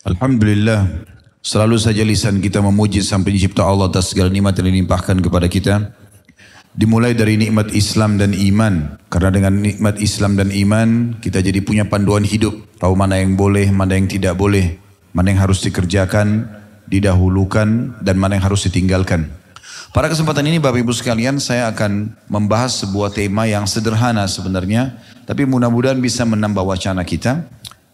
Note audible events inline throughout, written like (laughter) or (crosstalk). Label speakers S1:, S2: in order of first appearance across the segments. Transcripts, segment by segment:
S1: Alhamdulillah. Selalu saja lisan kita memuji sampai pencipta Allah atas segala nikmat yang dilimpahkan kepada kita. Dimulai dari nikmat Islam dan iman. Karena dengan nikmat Islam dan iman Kita jadi punya panduan hidup. Tahu mana yang boleh, mana yang tidak boleh. Mana yang harus dikerjakan, didahulukan Dan mana yang harus ditinggalkan. Pada kesempatan ini Bapak Ibu sekalian Saya akan membahas sebuah tema yang sederhana sebenarnya. Tapi mudah-mudahan bisa menambah wacana kita.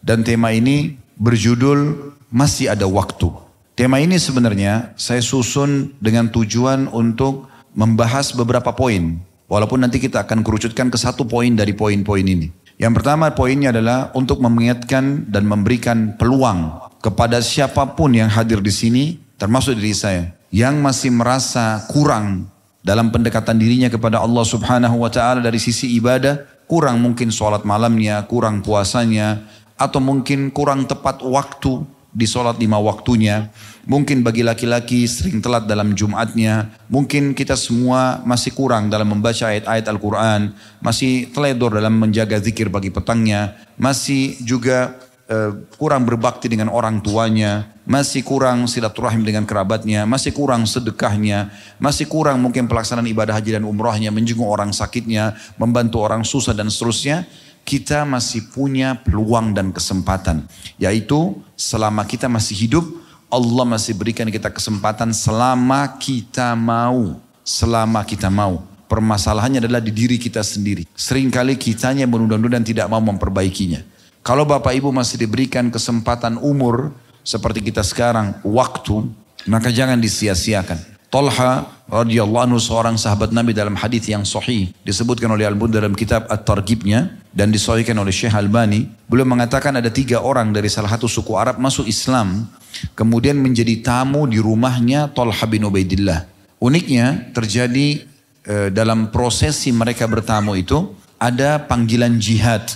S1: Dan tema ini berjudul Masih Ada Waktu. Tema ini sebenarnya saya susun dengan tujuan untuk membahas beberapa poin. Walaupun nanti kita akan kerucutkan ke satu poin dari poin-poin ini. Yang pertama poinnya adalah untuk mengingatkan dan memberikan peluang kepada siapa pun yang hadir di sini, termasuk diri saya, yang masih merasa kurang dalam pendekatan dirinya kepada Allah Subhanahu wa taala dari sisi ibadah, kurang mungkin sholat malamnya, kurang puasanya, atau mungkin kurang tepat waktu di sholat lima waktunya. Mungkin bagi laki-laki sering telat dalam Jumatnya. Mungkin kita semua masih kurang dalam membaca ayat-ayat Al-Quran. Masih teledor dalam menjaga zikir bagi petangnya. Masih juga uh, kurang berbakti dengan orang tuanya. Masih kurang silaturahim dengan kerabatnya. Masih kurang sedekahnya. Masih kurang mungkin pelaksanaan ibadah haji dan umrohnya. Menjenguk orang sakitnya. Membantu orang susah dan seterusnya kita masih punya peluang dan kesempatan. Yaitu selama kita masih hidup, Allah masih berikan kita kesempatan selama kita mau. Selama kita mau. Permasalahannya adalah di diri kita sendiri. Seringkali kitanya menunda-nunda dan tidak mau memperbaikinya. Kalau Bapak Ibu masih diberikan kesempatan umur seperti kita sekarang, waktu, maka jangan disia-siakan. Talha radhiyallahu anhu seorang sahabat Nabi dalam hadis yang sahih. Disebutkan oleh Al-Bun dalam kitab At-Targhibnya dan disahihkan oleh Syekh Albani. Beliau mengatakan ada tiga orang dari salah satu suku Arab masuk Islam kemudian menjadi tamu di rumahnya Talha bin Ubaidillah. Uniknya terjadi e, dalam prosesi mereka bertamu itu ada panggilan jihad.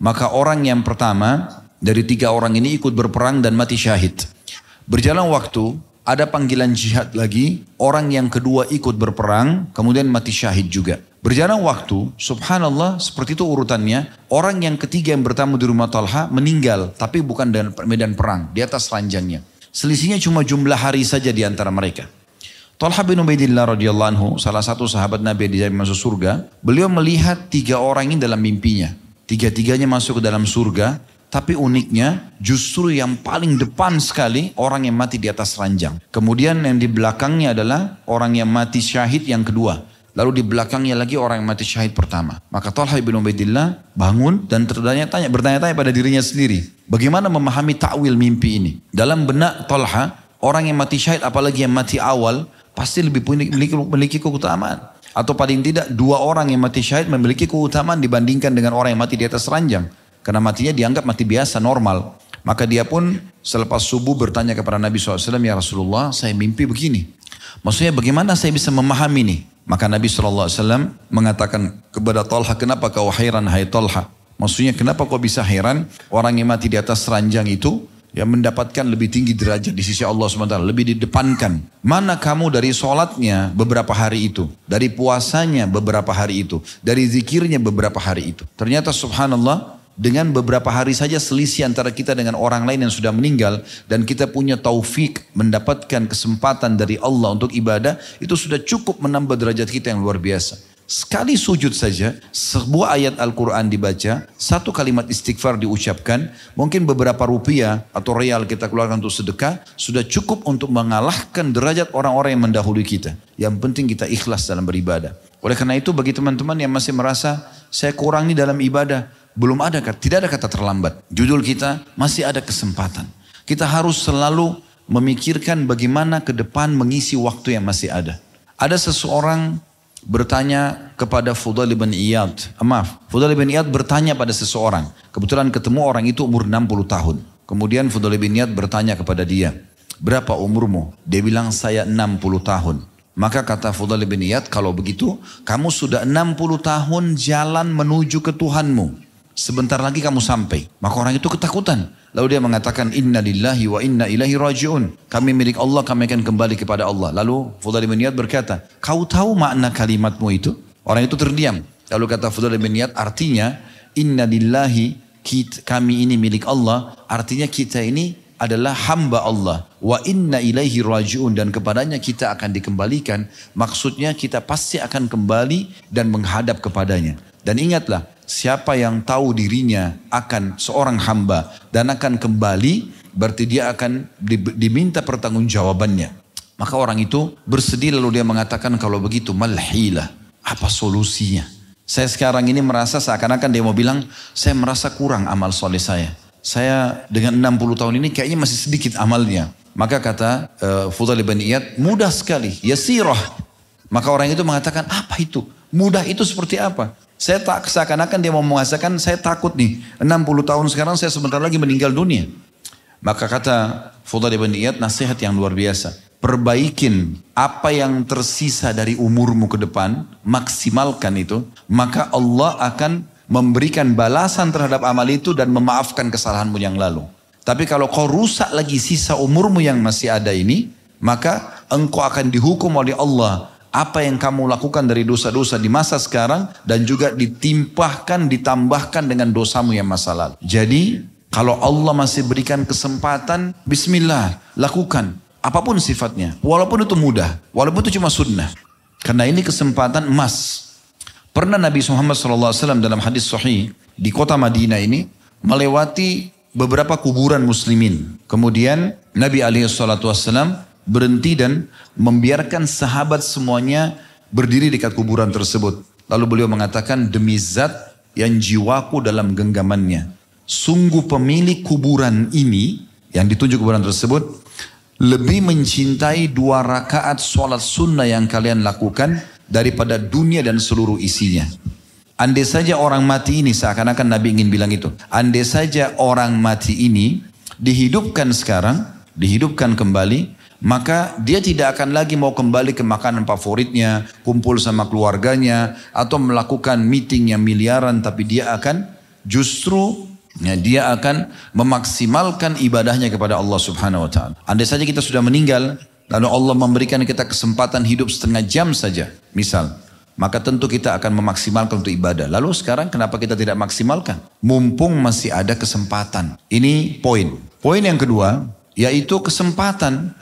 S1: Maka orang yang pertama dari tiga orang ini ikut berperang dan mati syahid. Berjalan waktu ada panggilan jihad lagi, orang yang kedua ikut berperang, kemudian mati syahid juga. Berjalan waktu, subhanallah seperti itu urutannya, orang yang ketiga yang bertamu di rumah Talha meninggal, tapi bukan dalam medan perang, di atas ranjangnya. Selisihnya cuma jumlah hari saja di antara mereka. Talha bin Ubaidillah radhiyallahu anhu, salah satu sahabat Nabi yang dijamin masuk surga, beliau melihat tiga orang ini dalam mimpinya. Tiga-tiganya masuk ke dalam surga, tapi uniknya justru yang paling depan sekali orang yang mati di atas ranjang. Kemudian yang di belakangnya adalah orang yang mati syahid yang kedua. Lalu di belakangnya lagi orang yang mati syahid pertama. Maka Talha bin Ubaidillah bangun dan bertanya-tanya bertanya-tanya pada dirinya sendiri. Bagaimana memahami takwil mimpi ini? Dalam benak Talha, orang yang mati syahid apalagi yang mati awal pasti lebih memiliki, memiliki keutamaan. Atau paling tidak dua orang yang mati syahid memiliki keutamaan dibandingkan dengan orang yang mati di atas ranjang. Karena matinya dianggap mati biasa, normal. Maka dia pun selepas subuh bertanya kepada Nabi SAW, Ya Rasulullah, saya mimpi begini. Maksudnya bagaimana saya bisa memahami ini? Maka Nabi SAW mengatakan kepada Talha, kenapa kau heran hai Talha? Maksudnya kenapa kau bisa heran orang yang mati di atas ranjang itu yang mendapatkan lebih tinggi derajat di sisi Allah SWT, lebih didepankan. Mana kamu dari sholatnya beberapa hari itu, dari puasanya beberapa hari itu, dari zikirnya beberapa hari itu. Ternyata subhanallah, dengan beberapa hari saja selisih antara kita dengan orang lain yang sudah meninggal dan kita punya taufik mendapatkan kesempatan dari Allah untuk ibadah itu sudah cukup menambah derajat kita yang luar biasa. Sekali sujud saja, sebuah ayat Al-Quran dibaca, satu kalimat istighfar diucapkan, mungkin beberapa rupiah atau real kita keluarkan untuk sedekah, sudah cukup untuk mengalahkan derajat orang-orang yang mendahului kita. Yang penting kita ikhlas dalam beribadah. Oleh karena itu bagi teman-teman yang masih merasa, saya kurang nih dalam ibadah, belum ada kata, tidak ada kata terlambat. Judul kita masih ada kesempatan. Kita harus selalu memikirkan bagaimana ke depan mengisi waktu yang masih ada. Ada seseorang bertanya kepada Fudal bin Iyad. Eh, maaf, Fudal bin Iyad bertanya pada seseorang. Kebetulan ketemu orang itu umur 60 tahun. Kemudian Fudal bin Iyad bertanya kepada dia, berapa umurmu? Dia bilang saya 60 tahun. Maka kata Fudal bin Iyad, kalau begitu kamu sudah 60 tahun jalan menuju ke Tuhanmu. Sebentar lagi kamu sampai. Maka orang itu ketakutan. Lalu dia mengatakan, Inna lillahi wa inna ilahi raji'un. Kami milik Allah, kami akan kembali kepada Allah. Lalu Fudhal bin Iyad berkata, kau tahu makna kalimatmu itu? Orang itu terdiam. Lalu kata Fudhal bin Iyad, artinya, Inna lillahi kami ini milik Allah. Artinya kita ini adalah hamba Allah. Wa inna ilaihi rajiun dan kepadanya kita akan dikembalikan. Maksudnya kita pasti akan kembali dan menghadap kepadanya. Dan ingatlah, siapa yang tahu dirinya akan seorang hamba dan akan kembali, berarti dia akan diminta pertanggungjawabannya. Maka orang itu bersedih lalu dia mengatakan kalau begitu malhilah. Apa solusinya? Saya sekarang ini merasa seakan-akan dia mau bilang, saya merasa kurang amal soleh saya saya dengan 60 tahun ini kayaknya masih sedikit amalnya. Maka kata uh, Fudhal bin Iyad, mudah sekali, yasirah. Maka orang itu mengatakan, apa itu? Mudah itu seperti apa? Saya tak seakan-akan dia mau mengatakan, saya takut nih, 60 tahun sekarang saya sebentar lagi meninggal dunia. Maka kata Fudhal bin Iyad, nasihat yang luar biasa. Perbaikin apa yang tersisa dari umurmu ke depan, maksimalkan itu, maka Allah akan memberikan balasan terhadap amal itu dan memaafkan kesalahanmu yang lalu. Tapi kalau kau rusak lagi sisa umurmu yang masih ada ini, maka engkau akan dihukum oleh Allah apa yang kamu lakukan dari dosa-dosa di masa sekarang dan juga ditimpahkan, ditambahkan dengan dosamu yang masa lalu. Jadi kalau Allah masih berikan kesempatan, bismillah, lakukan. Apa pun sifatnya. Walaupun itu mudah. Walaupun itu cuma sunnah. Karena ini kesempatan emas. Pernah Nabi Muhammad SAW dalam hadis sahih di kota Madinah ini melewati beberapa kuburan muslimin. Kemudian Nabi SAW berhenti dan membiarkan sahabat semuanya berdiri dekat kuburan tersebut. Lalu beliau mengatakan demi zat yang jiwaku dalam genggamannya. Sungguh pemilik kuburan ini yang ditunjuk kuburan tersebut lebih mencintai dua rakaat sholat sunnah yang kalian lakukan daripada dunia dan seluruh isinya. Andai saja orang mati ini seakan-akan Nabi ingin bilang itu. Andai saja orang mati ini dihidupkan sekarang, dihidupkan kembali, maka dia tidak akan lagi mau kembali ke makanan favoritnya, kumpul sama keluarganya, atau melakukan meeting yang miliaran, tapi dia akan justru ya, dia akan memaksimalkan ibadahnya kepada Allah Subhanahu Wa Taala. Andai saja kita sudah meninggal, Lalu Allah memberikan kita kesempatan hidup setengah jam saja. Misal. Maka tentu kita akan memaksimalkan untuk ibadah. Lalu sekarang kenapa kita tidak maksimalkan? Mumpung masih ada kesempatan. Ini poin. Poin yang kedua, yaitu kesempatan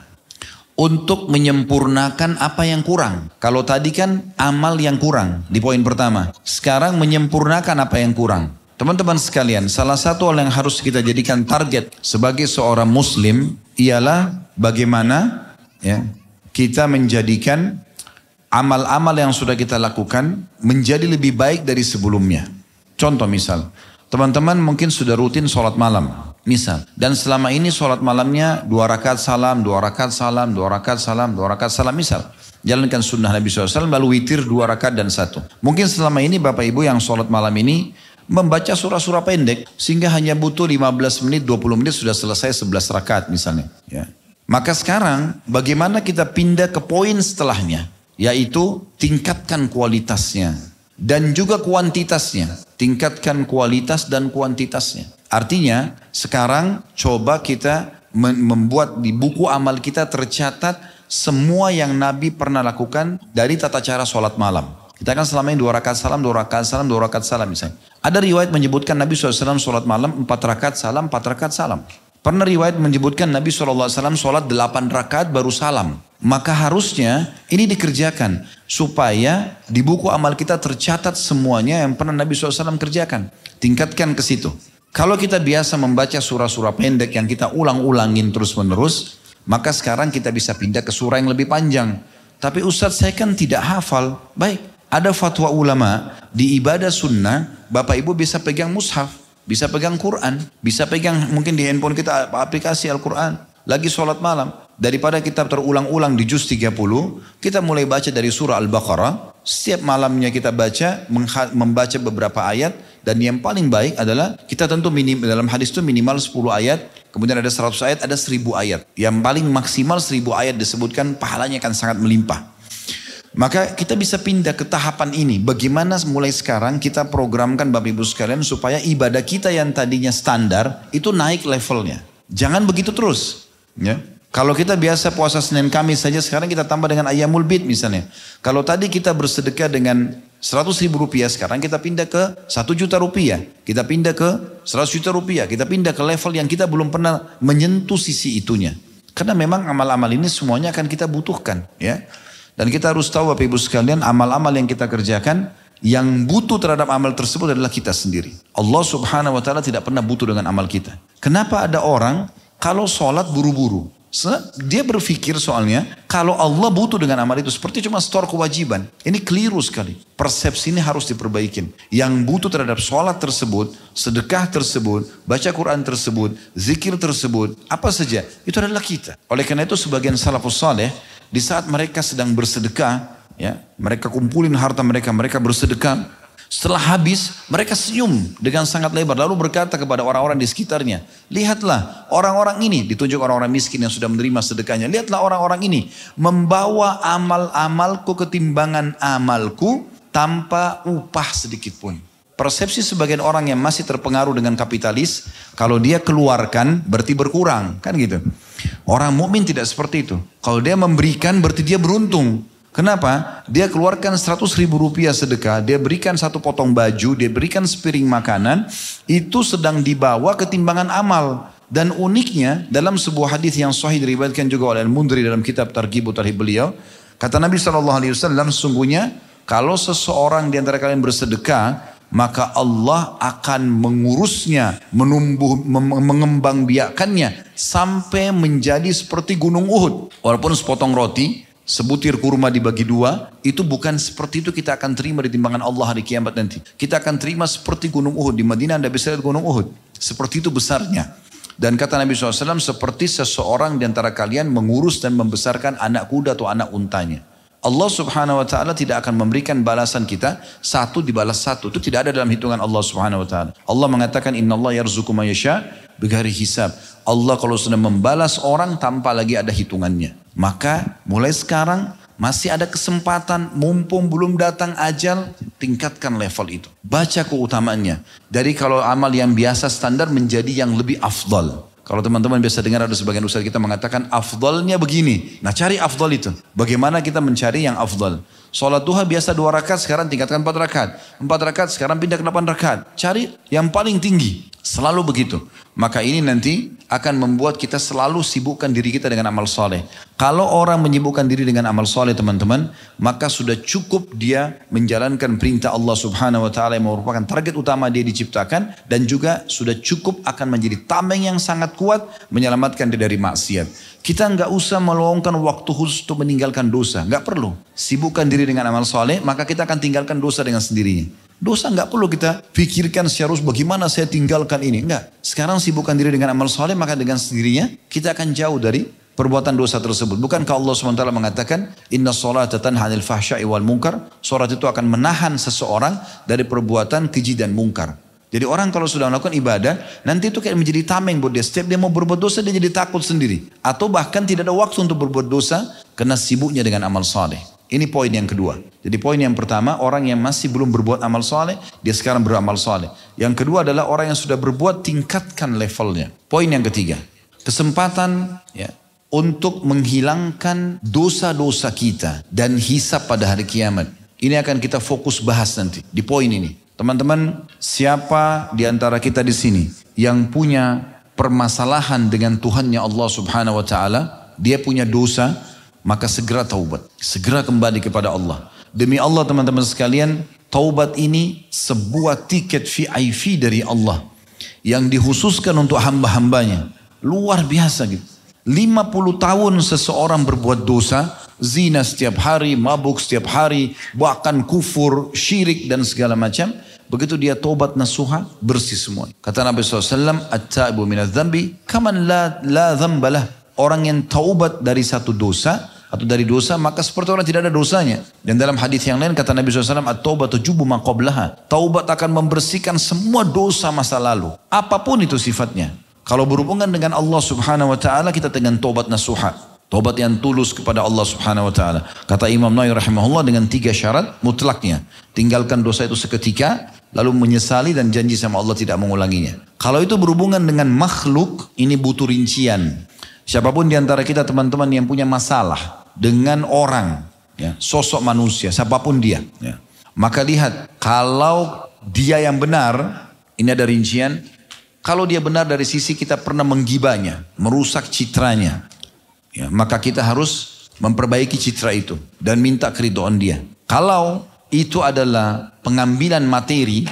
S1: untuk menyempurnakan apa yang kurang. Kalau tadi kan amal yang kurang di poin pertama. Sekarang menyempurnakan apa yang kurang. Teman-teman sekalian, salah satu hal yang harus kita jadikan target sebagai seorang muslim ialah bagaimana ya kita menjadikan amal-amal yang sudah kita lakukan menjadi lebih baik dari sebelumnya. Contoh misal, teman-teman mungkin sudah rutin sholat malam. Misal, dan selama ini sholat malamnya dua rakaat salam, dua rakaat salam, dua rakaat salam, dua rakaat salam. Misal, jalankan sunnah Nabi SAW lalu witir dua rakaat dan satu. Mungkin selama ini Bapak Ibu yang sholat malam ini membaca surah-surah pendek sehingga hanya butuh 15 menit, 20 menit sudah selesai 11 rakaat misalnya. Ya. Maka sekarang bagaimana kita pindah ke poin setelahnya. Yaitu tingkatkan kualitasnya. Dan juga kuantitasnya. Tingkatkan kualitas dan kuantitasnya. Artinya sekarang coba kita membuat di buku amal kita tercatat semua yang Nabi pernah lakukan dari tata cara sholat malam. Kita kan selama ini dua rakaat salam, dua rakaat salam, dua rakaat salam misalnya. Ada riwayat menyebutkan Nabi SAW sholat malam empat rakaat salam, empat rakaat salam. Pernah riwayat menyebutkan Nabi SAW sholat 8 rakaat baru salam. Maka harusnya ini dikerjakan. Supaya di buku amal kita tercatat semuanya yang pernah Nabi SAW kerjakan. Tingkatkan ke situ. Kalau kita biasa membaca surah-surah pendek yang kita ulang-ulangin terus menerus. Maka sekarang kita bisa pindah ke surah yang lebih panjang. Tapi Ustadz saya kan tidak hafal. Baik, ada fatwa ulama di ibadah sunnah. Bapak ibu bisa pegang mushaf. Bisa pegang Quran, bisa pegang mungkin di handphone kita aplikasi Al-Quran. Lagi sholat malam. Daripada kita terulang-ulang di juz 30, kita mulai baca dari surah Al-Baqarah. Setiap malamnya kita baca, membaca beberapa ayat. Dan yang paling baik adalah kita tentu minim, dalam hadis itu minimal 10 ayat. Kemudian ada 100 ayat, ada 1000 ayat. Yang paling maksimal 1000 ayat disebutkan pahalanya akan sangat melimpah. Maka kita bisa pindah ke tahapan ini. Bagaimana mulai sekarang kita programkan Bapak Ibu sekalian supaya ibadah kita yang tadinya standar itu naik levelnya. Jangan begitu terus. Ya. Kalau kita biasa puasa Senin Kamis saja sekarang kita tambah dengan ayamul bid misalnya. Kalau tadi kita bersedekah dengan 100 ribu rupiah sekarang kita pindah ke 1 juta rupiah. Kita pindah ke 100 juta rupiah. Kita pindah ke level yang kita belum pernah menyentuh sisi itunya. Karena memang amal-amal ini semuanya akan kita butuhkan. ya. Dan kita harus tahu Bapak Ibu sekalian amal-amal yang kita kerjakan yang butuh terhadap amal tersebut adalah kita sendiri. Allah subhanahu wa ta'ala tidak pernah butuh dengan amal kita. Kenapa ada orang kalau sholat buru-buru? Dia berpikir soalnya kalau Allah butuh dengan amal itu seperti cuma store kewajiban. Ini keliru sekali. Persepsi ini harus diperbaikin. Yang butuh terhadap sholat tersebut, sedekah tersebut, baca Quran tersebut, zikir tersebut, apa saja. Itu adalah kita. Oleh karena itu sebagian salafus saleh di saat mereka sedang bersedekah, ya, mereka kumpulin harta mereka, mereka bersedekah, setelah habis, mereka senyum dengan sangat lebar. Lalu berkata kepada orang-orang di sekitarnya, lihatlah orang-orang ini, ditunjuk orang-orang miskin yang sudah menerima sedekahnya. Lihatlah orang-orang ini membawa amal-amalku ketimbangan amalku tanpa upah sedikit pun. Persepsi sebagian orang yang masih terpengaruh dengan kapitalis, kalau dia keluarkan berarti berkurang, kan gitu. Orang mukmin tidak seperti itu. Kalau dia memberikan berarti dia beruntung. Kenapa? Dia keluarkan 100 ribu rupiah sedekah, dia berikan satu potong baju, dia berikan sepiring makanan, itu sedang dibawa ketimbangan amal. Dan uniknya dalam sebuah hadis yang sahih diriwayatkan juga oleh Al-Mundri dalam kitab Targhib Tarhib beliau, kata Nabi SAW, sesungguhnya kalau seseorang di antara kalian bersedekah, maka Allah akan mengurusnya, menumbuh, mengembang biakannya sampai menjadi seperti gunung Uhud. Walaupun sepotong roti, sebutir kurma dibagi dua, itu bukan seperti itu kita akan terima di timbangan Allah hari kiamat nanti. Kita akan terima seperti gunung Uhud. Di Madinah anda bisa lihat gunung Uhud. Seperti itu besarnya. Dan kata Nabi SAW, seperti seseorang di antara kalian mengurus dan membesarkan anak kuda atau anak untanya. Allah subhanahu wa ta'ala tidak akan memberikan balasan kita satu dibalas satu. Itu tidak ada dalam hitungan Allah subhanahu wa ta'ala. Allah mengatakan inna Allah mayasya bigari hisab. Allah kalau sudah membalas orang tanpa lagi ada hitungannya. Maka mulai sekarang masih ada kesempatan mumpung belum datang ajal tingkatkan level itu. Baca keutamaannya. Dari kalau amal yang biasa standar menjadi yang lebih afdal. Kalau teman-teman biasa dengar ada sebagian ustaz kita mengatakan afdalnya begini. Nah cari afdal itu. Bagaimana kita mencari yang afdal. Sholat duha biasa dua rakaat sekarang tingkatkan empat rakaat. Empat rakaat sekarang pindah ke delapan rakaat. Cari yang paling tinggi. Selalu begitu. Maka ini nanti akan membuat kita selalu sibukkan diri kita dengan amal soleh. Kalau orang menyibukkan diri dengan amal soleh teman-teman, maka sudah cukup dia menjalankan perintah Allah subhanahu wa ta'ala yang merupakan target utama dia diciptakan. Dan juga sudah cukup akan menjadi tameng yang sangat kuat menyelamatkan dia dari maksiat. Kita nggak usah meluangkan waktu khusus untuk meninggalkan dosa. Nggak perlu. Sibukkan diri dengan amal soleh, maka kita akan tinggalkan dosa dengan sendirinya. Dosa nggak perlu kita pikirkan secara bagaimana saya tinggalkan ini. Enggak. Sekarang sibukkan diri dengan amal soleh maka dengan sendirinya kita akan jauh dari perbuatan dosa tersebut. Bukankah Allah SWT mengatakan Inna sholat tanhanil fahsya'i wal munkar. Sholat itu akan menahan seseorang dari perbuatan keji dan mungkar. Jadi orang kalau sudah melakukan ibadah, nanti itu kayak menjadi tameng buat dia. Setiap dia mau berbuat dosa, dia jadi takut sendiri. Atau bahkan tidak ada waktu untuk berbuat dosa, karena sibuknya dengan amal soleh. Ini poin yang kedua. Jadi poin yang pertama, orang yang masih belum berbuat amal soleh, dia sekarang beramal soleh. Yang kedua adalah orang yang sudah berbuat, tingkatkan levelnya. Poin yang ketiga, kesempatan ya, untuk menghilangkan dosa-dosa kita dan hisap pada hari kiamat. Ini akan kita fokus bahas nanti di poin ini. Teman-teman, siapa di antara kita di sini yang punya permasalahan dengan Tuhannya Allah Subhanahu wa taala, dia punya dosa, maka segera taubat. Segera kembali kepada Allah. Demi Allah teman-teman sekalian, taubat ini sebuah tiket VIP dari Allah. Yang dikhususkan untuk hamba-hambanya. Luar biasa gitu. 50 tahun seseorang berbuat dosa, zina setiap hari, mabuk setiap hari, bahkan kufur, syirik dan segala macam. Begitu dia tobat nasuha, bersih semua. Kata Nabi SAW, At-ta'ibu minadz zambi, kaman la, la zambalah. Orang yang taubat dari satu dosa, atau dari dosa maka seperti orang tidak ada dosanya. Dan dalam hadis yang lain kata Nabi SAW, at-taubatu jubu maqablaha. Taubat akan membersihkan semua dosa masa lalu. Apa pun itu sifatnya. Kalau berhubungan dengan Allah Subhanahu wa taala kita dengan taubat nasuha. Taubat yang tulus kepada Allah Subhanahu wa taala. Kata Imam Nawawi rahimahullah dengan tiga syarat mutlaknya. Tinggalkan dosa itu seketika, lalu menyesali dan janji sama Allah tidak mengulanginya. Kalau itu berhubungan dengan makhluk, ini butuh rincian. Siapa pun di antara kita teman-teman yang punya masalah, dengan orang, ya, sosok manusia, siapa pun dia. Ya. Maka lihat, kalau dia yang benar, ini ada rincian, kalau dia benar dari sisi kita pernah menggibanya, merusak citranya, ya, maka kita harus memperbaiki citra itu dan minta keridoan dia. Kalau itu adalah pengambilan materi,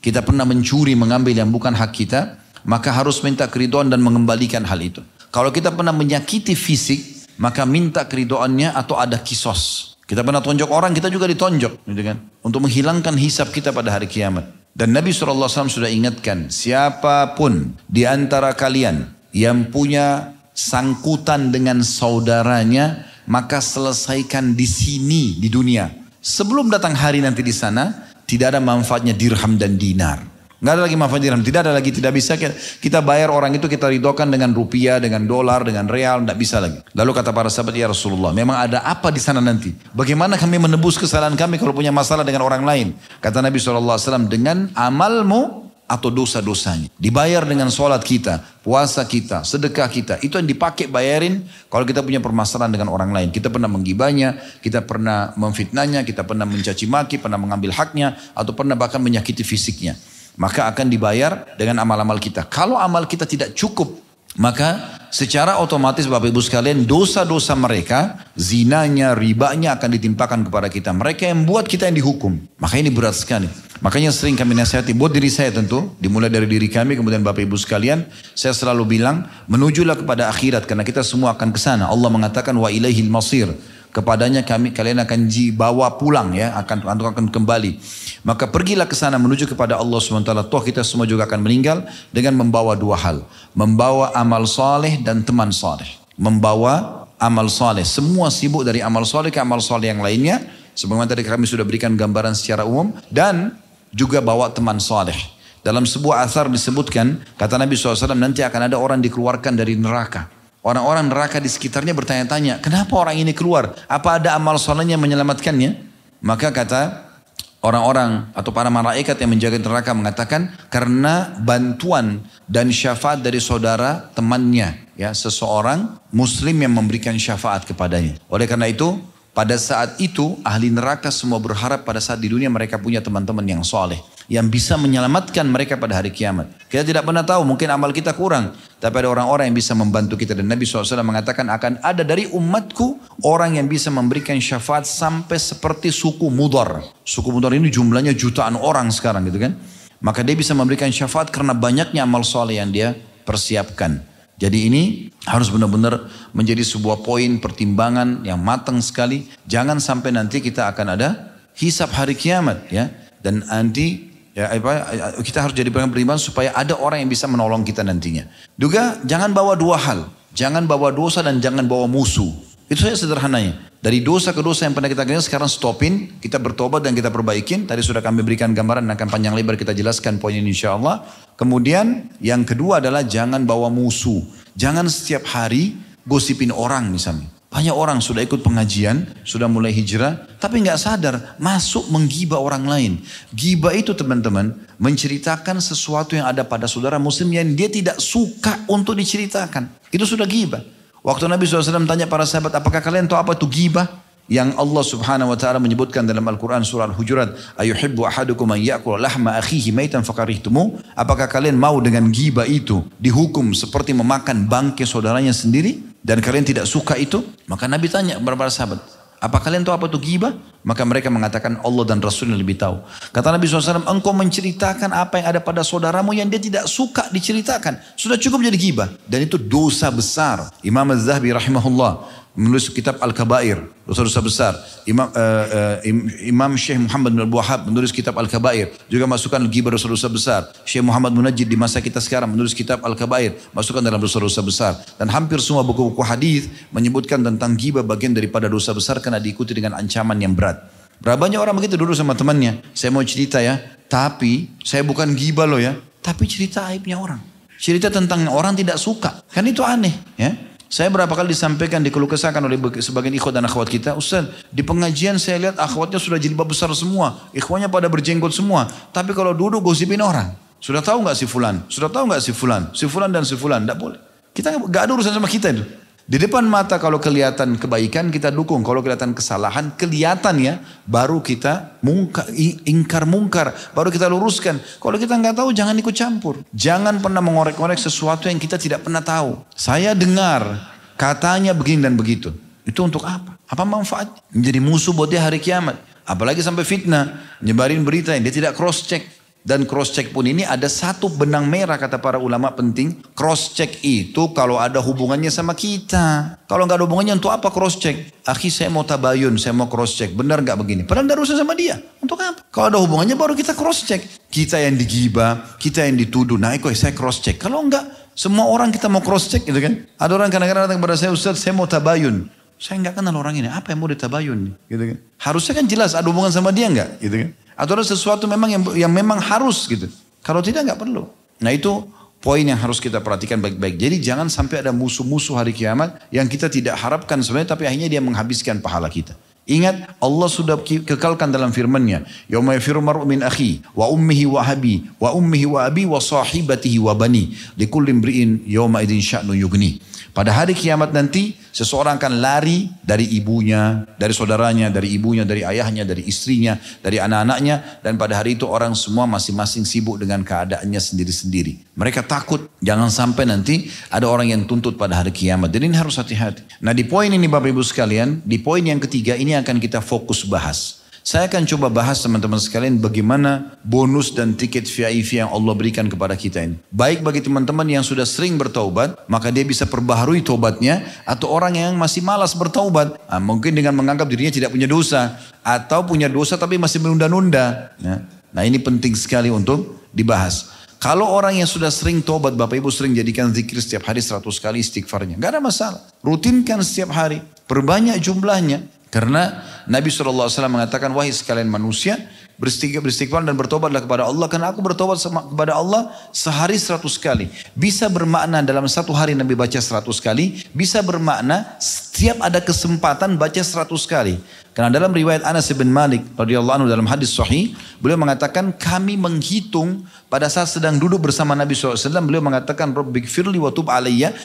S1: kita pernah mencuri, mengambil yang bukan hak kita, maka harus minta keridoan dan mengembalikan hal itu. Kalau kita pernah menyakiti fisik, maka minta keridoannya atau ada kisos. Kita pernah tonjok orang, kita juga ditonjok, gitu kan? Untuk menghilangkan hisap kita pada hari kiamat. Dan Nabi SAW sudah ingatkan, siapa pun di antara kalian yang punya sangkutan dengan saudaranya, maka selesaikan di sini, di dunia. Sebelum datang hari nanti di sana, tidak ada manfaatnya dirham dan dinar. Nggak ada lagi manfaat dirham. Tidak ada lagi, tidak bisa kita bayar orang itu kita ridokan dengan rupiah, dengan dolar, dengan real. Tidak bisa lagi. Lalu kata para sahabat, ya Rasulullah, memang ada apa di sana nanti? Bagaimana kami menebus kesalahan kami kalau punya masalah dengan orang lain? Kata Nabi SAW, dengan amalmu atau dosa-dosanya. Dibayar dengan sholat kita, puasa kita, sedekah kita. Itu yang dipakai bayarin kalau kita punya permasalahan dengan orang lain. Kita pernah menggibanya, kita pernah memfitnahnya, kita pernah mencaci maki, pernah mengambil haknya, atau pernah bahkan menyakiti fisiknya maka akan dibayar dengan amal-amal kita. Kalau amal kita tidak cukup, maka secara otomatis Bapak Ibu sekalian dosa-dosa mereka, zinanya, ribanya akan ditimpakan kepada kita. Mereka yang buat kita yang dihukum. Maka ini berat sekali. Makanya sering kami nasihati buat diri saya tentu, dimulai dari diri kami, kemudian Bapak Ibu sekalian, saya selalu bilang, menujulah kepada akhirat karena kita semua akan ke sana. Allah mengatakan wa ilaihil masir kepadanya kami kalian akan dibawa pulang ya. Akan akan kembali. Maka pergilah ke sana menuju kepada Allah SWT toh kita semua juga akan meninggal dengan membawa dua hal. Membawa amal soleh dan teman soleh membawa amal soleh semua sibuk dari amal soleh ke amal soleh yang lainnya. Sebagaimana tadi kami sudah berikan gambaran secara umum. Dan juga bawa teman soleh dalam sebuah asar disebutkan kata Nabi SAW nanti akan ada orang dikeluarkan dari neraka Orang-orang neraka di sekitarnya bertanya-tanya, kenapa orang ini keluar? Apa ada amal solehnya menyelamatkannya? Maka kata orang-orang atau para malaikat yang menjaga neraka mengatakan karena bantuan dan syafaat dari saudara temannya ya seseorang muslim yang memberikan syafaat kepadanya. Oleh karena itu pada saat itu ahli neraka semua berharap pada saat di dunia mereka punya teman-teman yang soleh yang bisa menyelamatkan mereka pada hari kiamat. Kita tidak pernah tahu, mungkin amal kita kurang. Tapi ada orang-orang yang bisa membantu kita. Dan Nabi SAW mengatakan akan ada dari umatku orang yang bisa memberikan syafaat sampai seperti suku Mudar. Suku Mudar ini jumlahnya jutaan orang sekarang gitu kan. Maka dia bisa memberikan syafaat karena banyaknya amal soleh yang dia persiapkan. Jadi ini harus benar-benar menjadi sebuah poin pertimbangan yang matang sekali. Jangan sampai nanti kita akan ada hisap hari kiamat ya. Dan nanti Ya, apa, kita harus jadi beriman supaya ada orang yang bisa menolong kita nantinya. Juga jangan bawa dua hal. Jangan bawa dosa dan jangan bawa musuh. Itu saja sederhananya. Dari dosa ke dosa yang pernah kita kerjakan sekarang stopin. Kita bertobat dan kita perbaikin. Tadi sudah kami berikan gambaran dan akan panjang lebar kita jelaskan poin ini insya Allah. Kemudian yang kedua adalah jangan bawa musuh. Jangan setiap hari gosipin orang misalnya. Banyak orang sudah ikut pengajian, sudah mulai hijrah, tapi nggak sadar masuk menggibah orang lain. Gibah itu teman-teman menceritakan sesuatu yang ada pada saudara muslim yang dia tidak suka untuk diceritakan. Itu sudah gibah. Waktu Nabi SAW tanya para sahabat, apakah kalian tahu apa itu gibah? Yang Allah subhanahu wa ta'ala menyebutkan dalam Al-Quran surah Al-Hujurat. Ayuhibbu ahadukum an lahma akhihi maitan fakarihtumu. Apakah kalian mau dengan gibah itu dihukum seperti memakan bangkai saudaranya sendiri? Dan kalian tidak suka itu, maka Nabi tanya kepada sahabat, apa kalian tahu apa itu ghibah? Maka mereka mengatakan Allah dan Rasul yang lebih tahu. Kata Nabi SAW, engkau menceritakan apa yang ada pada saudaramu yang dia tidak suka diceritakan. Sudah cukup jadi ghibah. Dan itu dosa besar. Imam Az-Zahabi rahimahullah menulis kitab Al-Kabair, dosa-dosa besar. Imam uh, uh, Imam Syekh Muhammad bin Abu Wahab menulis kitab Al-Kabair, juga masukkan ghibah dosa-dosa besar. Syekh Muhammad Munajjid di masa kita sekarang menulis kitab Al-Kabair, masukkan dalam dosa-dosa besar. Dan hampir semua buku-buku hadis menyebutkan tentang ghibah bagian daripada dosa besar karena diikuti dengan ancaman yang berat. Berapa banyak orang begitu dulu sama temannya. Saya mau cerita ya, tapi saya bukan ghibah loh ya, tapi cerita aibnya orang. Cerita tentang orang tidak suka. Kan itu aneh ya. Saya berapa kali disampaikan, dikeluh kesahkan oleh sebagian ikhwat dan akhwat kita. Ustaz, di pengajian saya lihat akhwatnya sudah jilbab besar semua. Ikhwanya pada berjenggot semua. Tapi kalau duduk gosipin orang. Sudah tahu nggak si fulan? Sudah tahu nggak si fulan? Si fulan dan si fulan. Tidak boleh. Kita nggak ada urusan sama kita itu. Di depan mata kalau kelihatan kebaikan kita dukung, kalau kelihatan kesalahan kelihatan ya, baru kita mungkar, ingkar mungkar, baru kita luruskan. Kalau kita nggak tahu jangan ikut campur. Jangan pernah mengorek-ngorek sesuatu yang kita tidak pernah tahu. Saya dengar katanya begini dan begitu. Itu untuk apa? Apa manfaat? Menjadi musuh buat dia hari kiamat. Apalagi sampai fitnah, nyebarin berita yang dia tidak cross check. Dan cross check pun ini ada satu benang merah kata para ulama penting. Cross check itu kalau ada hubungannya sama kita. Kalau nggak ada hubungannya untuk apa cross check? Akhi saya mau tabayun, saya mau cross check. Benar nggak begini? Padahal tidak usah sama dia. Untuk apa? Kalau ada hubungannya baru kita cross check. Kita yang digibah, kita yang dituduh. Nah kok saya cross check. Kalau enggak, semua orang kita mau cross check gitu kan. Ada orang kadang-kadang datang kepada saya, Ustaz saya mau tabayun. Saya nggak kenal orang ini. Apa yang mau ditabayun? Gitu kan. Harusnya kan jelas ada hubungan sama dia nggak? Gitu kan. Atau ada sesuatu memang yang, yang memang harus gitu. Kalau tidak nggak perlu. Nah itu poin yang harus kita perhatikan baik-baik. Jadi jangan sampai ada musuh-musuh hari kiamat yang kita tidak harapkan sebenarnya tapi akhirnya dia menghabiskan pahala kita. Ingat Allah sudah kekalkan dalam firman-Nya, "Yauma yafiru min akhi wa ummihi wa abi wa ummihi wa abi wa sahibatihi wa bani likulli imri'in yauma idzin sya'nu yughni." Pada hari kiamat nanti seseorang akan lari dari ibunya, dari saudaranya, dari ibunya, dari ayahnya, dari istrinya, dari anak-anaknya. Dan pada hari itu orang semua masing-masing sibuk dengan keadaannya sendiri-sendiri. Mereka takut jangan sampai nanti ada orang yang tuntut pada hari kiamat. Jadi ini harus hati-hati. Nah di poin ini Bapak Ibu sekalian, di poin yang ketiga ini akan kita fokus bahas. Saya akan coba bahas teman-teman sekalian bagaimana bonus dan tiket VIP yang Allah berikan kepada kita ini. Baik bagi teman-teman yang sudah sering bertaubat, maka dia bisa perbaharui taubatnya. Atau orang yang masih malas bertaubat, nah, mungkin dengan menganggap dirinya tidak punya dosa. Atau punya dosa tapi masih menunda-nunda. Nah, nah ini penting sekali untuk dibahas. Kalau orang yang sudah sering tobat, Bapak Ibu sering jadikan zikir setiap hari 100 kali istighfarnya. Gak ada masalah. Rutinkan setiap hari. Perbanyak jumlahnya. Karena Nabi SAW mengatakan, wahai sekalian manusia, beristighfar dan bertobatlah kepada Allah. Karena aku bertobat kepada Allah sehari seratus kali. Bisa bermakna dalam satu hari Nabi baca seratus kali. Bisa bermakna setiap ada kesempatan baca seratus kali. Karena dalam riwayat Anas bin Malik radhiyallahu anhu dalam hadis sahih, beliau mengatakan kami menghitung pada saat sedang duduk bersama Nabi SAW, beliau mengatakan Rabbikfirli wa tub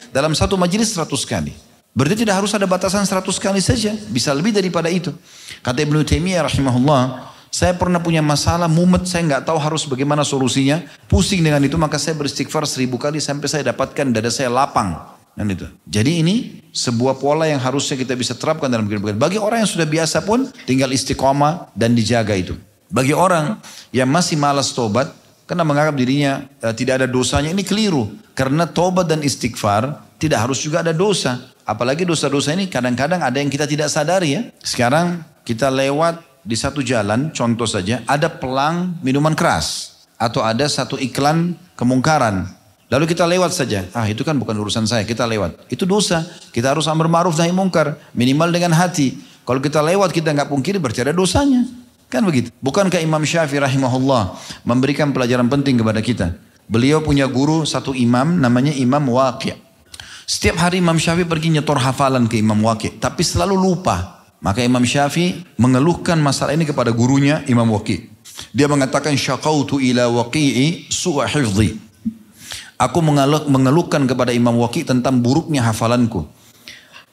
S1: dalam satu majelis seratus kali. Berarti tidak harus ada batasan 100 kali saja. Bisa lebih daripada itu. Kata Ibnu Taimiyah rahimahullah. Saya pernah punya masalah mumet, saya nggak tahu harus bagaimana solusinya. Pusing dengan itu, maka saya beristighfar seribu kali sampai saya dapatkan dada saya lapang. Dan itu. Jadi ini sebuah pola yang harusnya kita bisa terapkan dalam kehidupan. Bagi orang yang sudah biasa pun tinggal istiqomah dan dijaga itu. Bagi orang yang masih malas tobat, karena menganggap dirinya uh, tidak ada dosanya, ini keliru. Karena tobat dan istighfar tidak harus juga ada dosa. Apalagi dosa-dosa ini kadang-kadang ada yang kita tidak sadari ya. Sekarang kita lewat di satu jalan, contoh saja, ada pelang minuman keras. Atau ada satu iklan kemungkaran. Lalu kita lewat saja. Ah itu kan bukan urusan saya, kita lewat. Itu dosa. Kita harus amar ma'ruf nahi mungkar. Minimal dengan hati. Kalau kita lewat kita nggak pungkiri berarti ada dosanya. Kan begitu. Bukankah Imam Syafi'i rahimahullah memberikan pelajaran penting kepada kita. Beliau punya guru satu imam namanya Imam Waqi'. Setiap hari Imam Syafi'i pergi nyetor hafalan ke Imam Waqi, tapi selalu lupa. Maka Imam Syafi'i mengeluhkan masalah ini kepada gurunya Imam Waqi. Dia mengatakan syaqautu ila waqi'i su'a hifzi. Aku mengeluhkan kepada Imam Waqi tentang buruknya hafalanku.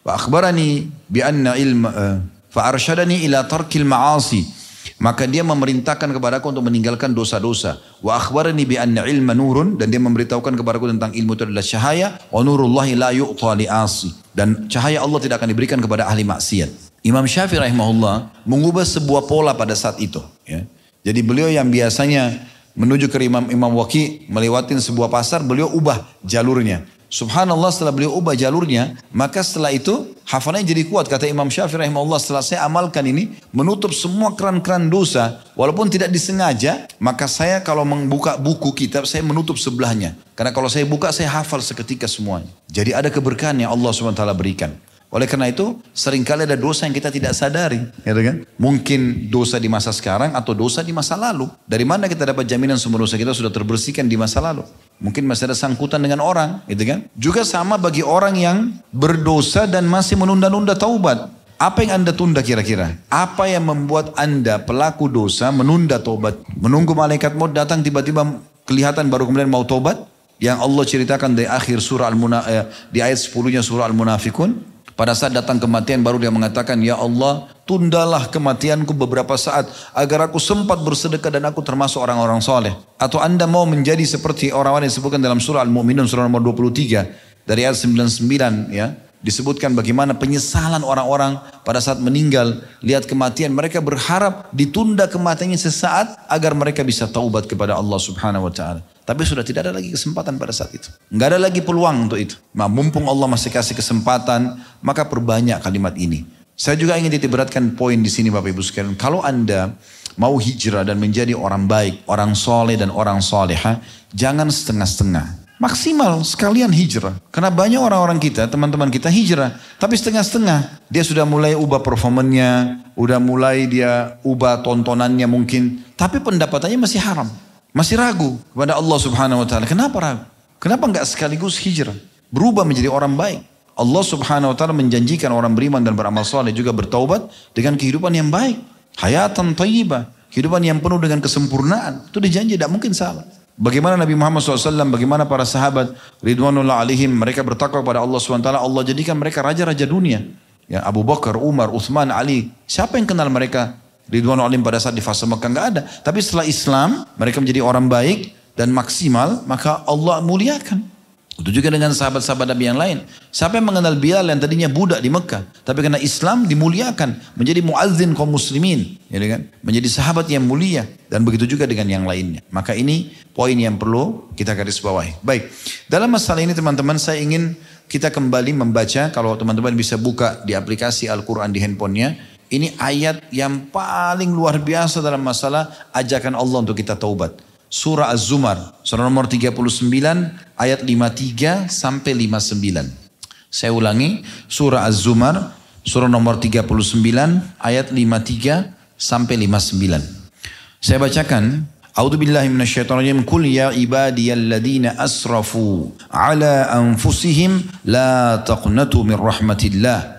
S1: Wa akhbarani bi anna ilma uh, fa arsyadani ila tarkil ma'asi maka dia memerintahkan kepadaku untuk meninggalkan dosa-dosa. Wa akhbarani bi anna ilma nurun dan dia memberitahukan kepadaku tentang ilmu itu adalah cahaya wa nurullahi la yu'ta asi. Dan cahaya Allah tidak akan diberikan kepada ahli maksiat. Imam Syafi'i rahimahullah mengubah sebuah pola pada saat itu. Ya. Jadi beliau yang biasanya menuju ke Imam Imam Waki melewati sebuah pasar, beliau ubah jalurnya. Subhanallah setelah beliau ubah jalurnya, maka setelah itu hafalannya jadi kuat. Kata Imam Syafi'i rahimahullah setelah saya amalkan ini, menutup semua keran-keran dosa. Walaupun tidak disengaja, maka saya kalau membuka buku kitab, saya menutup sebelahnya. Karena kalau saya buka, saya hafal seketika semuanya. Jadi ada keberkahan yang Allah SWT berikan. Oleh karena itu, sering kali ada dosa yang kita tidak sadari. Gitu kan? Mungkin dosa di masa sekarang atau dosa di masa lalu. Dari mana kita dapat jaminan semua dosa kita sudah terbersihkan di masa lalu? Mungkin masih ada sangkutan dengan orang, gitu kan? Juga sama bagi orang yang berdosa dan masih menunda-nunda taubat. Apa yang anda tunda kira-kira? Apa yang membuat anda pelaku dosa menunda taubat? Menunggu malaikat maut datang tiba-tiba kelihatan baru kemudian mau taubat? yang Allah ceritakan di akhir surah al eh, di ayat 10-nya surah Al-Munafikun pada saat datang kematian baru dia mengatakan, Ya Allah, tundalah kematianku beberapa saat agar aku sempat bersedekah dan aku termasuk orang-orang soleh. Atau anda mau menjadi seperti orang-orang yang disebutkan dalam surah Al-Mu'minun surah nomor 23 dari ayat 99 ya. Disebutkan bagaimana penyesalan orang-orang pada saat meninggal, lihat kematian, mereka berharap ditunda kematiannya sesaat agar mereka bisa taubat kepada Allah Subhanahu wa taala. Tapi sudah tidak ada lagi kesempatan pada saat itu. Enggak ada lagi peluang untuk itu. Nah, mumpung Allah masih kasih kesempatan, maka perbanyak kalimat ini. Saya juga ingin beratkan poin di sini Bapak Ibu sekalian. Kalau Anda mau hijrah dan menjadi orang baik, orang soleh dan orang soleha, jangan setengah-setengah. Maksimal sekalian hijrah. Karena banyak orang-orang kita, teman-teman kita hijrah. Tapi setengah-setengah. Dia sudah mulai ubah performanya. Udah mulai dia ubah tontonannya mungkin. Tapi pendapatannya masih haram. Masih ragu kepada Allah subhanahu wa ta'ala. Kenapa ragu? Kenapa enggak sekaligus hijrah? Berubah menjadi orang baik. Allah subhanahu wa ta'ala menjanjikan orang beriman dan beramal soleh juga bertaubat dengan kehidupan yang baik. Hayatan tayyibah. Kehidupan yang penuh dengan kesempurnaan. Itu dijanji, tidak mungkin salah. Bagaimana Nabi Muhammad SAW, bagaimana para sahabat Ridwanullah alaihim, mereka bertakwa kepada Allah SWT, Allah jadikan mereka raja-raja dunia. Ya, Abu Bakar, Umar, Uthman, Ali. Siapa yang kenal mereka Ridwanullah alaihim pada saat di fase Mekah? Enggak ada. Tapi setelah Islam, mereka menjadi orang baik dan maksimal, maka Allah muliakan. Itu juga dengan sahabat-sahabat Nabi yang lain. Siapa yang mengenal Bilal yang tadinya budak di Mekah. Tapi karena Islam dimuliakan. Menjadi muazzin kaum muslimin. Ya kan? Menjadi sahabat yang mulia. Dan begitu juga dengan yang lainnya. Maka ini poin yang perlu kita garis bawahi. Baik. Dalam masalah ini teman-teman saya ingin kita kembali membaca. Kalau teman-teman bisa buka di aplikasi Al-Quran di handphonenya. Ini ayat yang paling luar biasa dalam masalah ajakan Allah untuk kita taubat surah Az-Zumar, surah nomor 39 ayat 53 sampai 59. Saya ulangi, surah Az-Zumar, surah nomor 39 ayat 53 sampai 59. Saya bacakan, A'udzu billahi rajim. Qul ya ibadiyalladzina asrafu ala anfusihim la taqnatu min rahmatillah.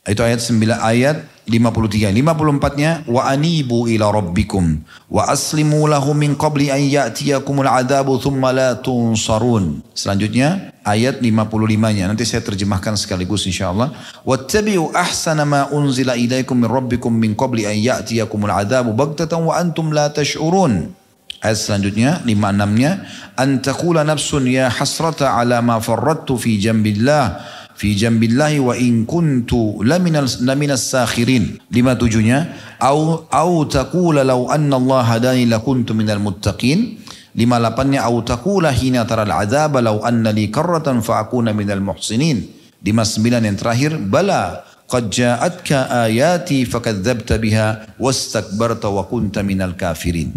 S1: Itu ayat 9 ayat 53. 54-nya wa anibu ila rabbikum wa aslimu lahu min qabli an ya'tiyakumul adabu thumma la tunsarun. Selanjutnya ayat 55-nya. Nanti saya terjemahkan sekaligus insyaallah. Wattabi'u ahsana ma unzila ilaikum min rabbikum min qabli an ya'tiyakumul adabu baghtatan wa antum la tash'urun. Ayat selanjutnya 56-nya antakula nafsun ya hasrata ala ma farrattu fi jambillah fi jambillahi wa in kuntu laminal laminas sakhirin. 57-nya au au taqula law anna Allah hadani lakuntu minal muttaqin. 58-nya au taqula hina taral adzaba law anna li karratan fa akuna minal muhsinin. 59 yang terakhir bala qad ja'atka ayati fakadzabta biha wastakbarta wa kunta minal kafirin.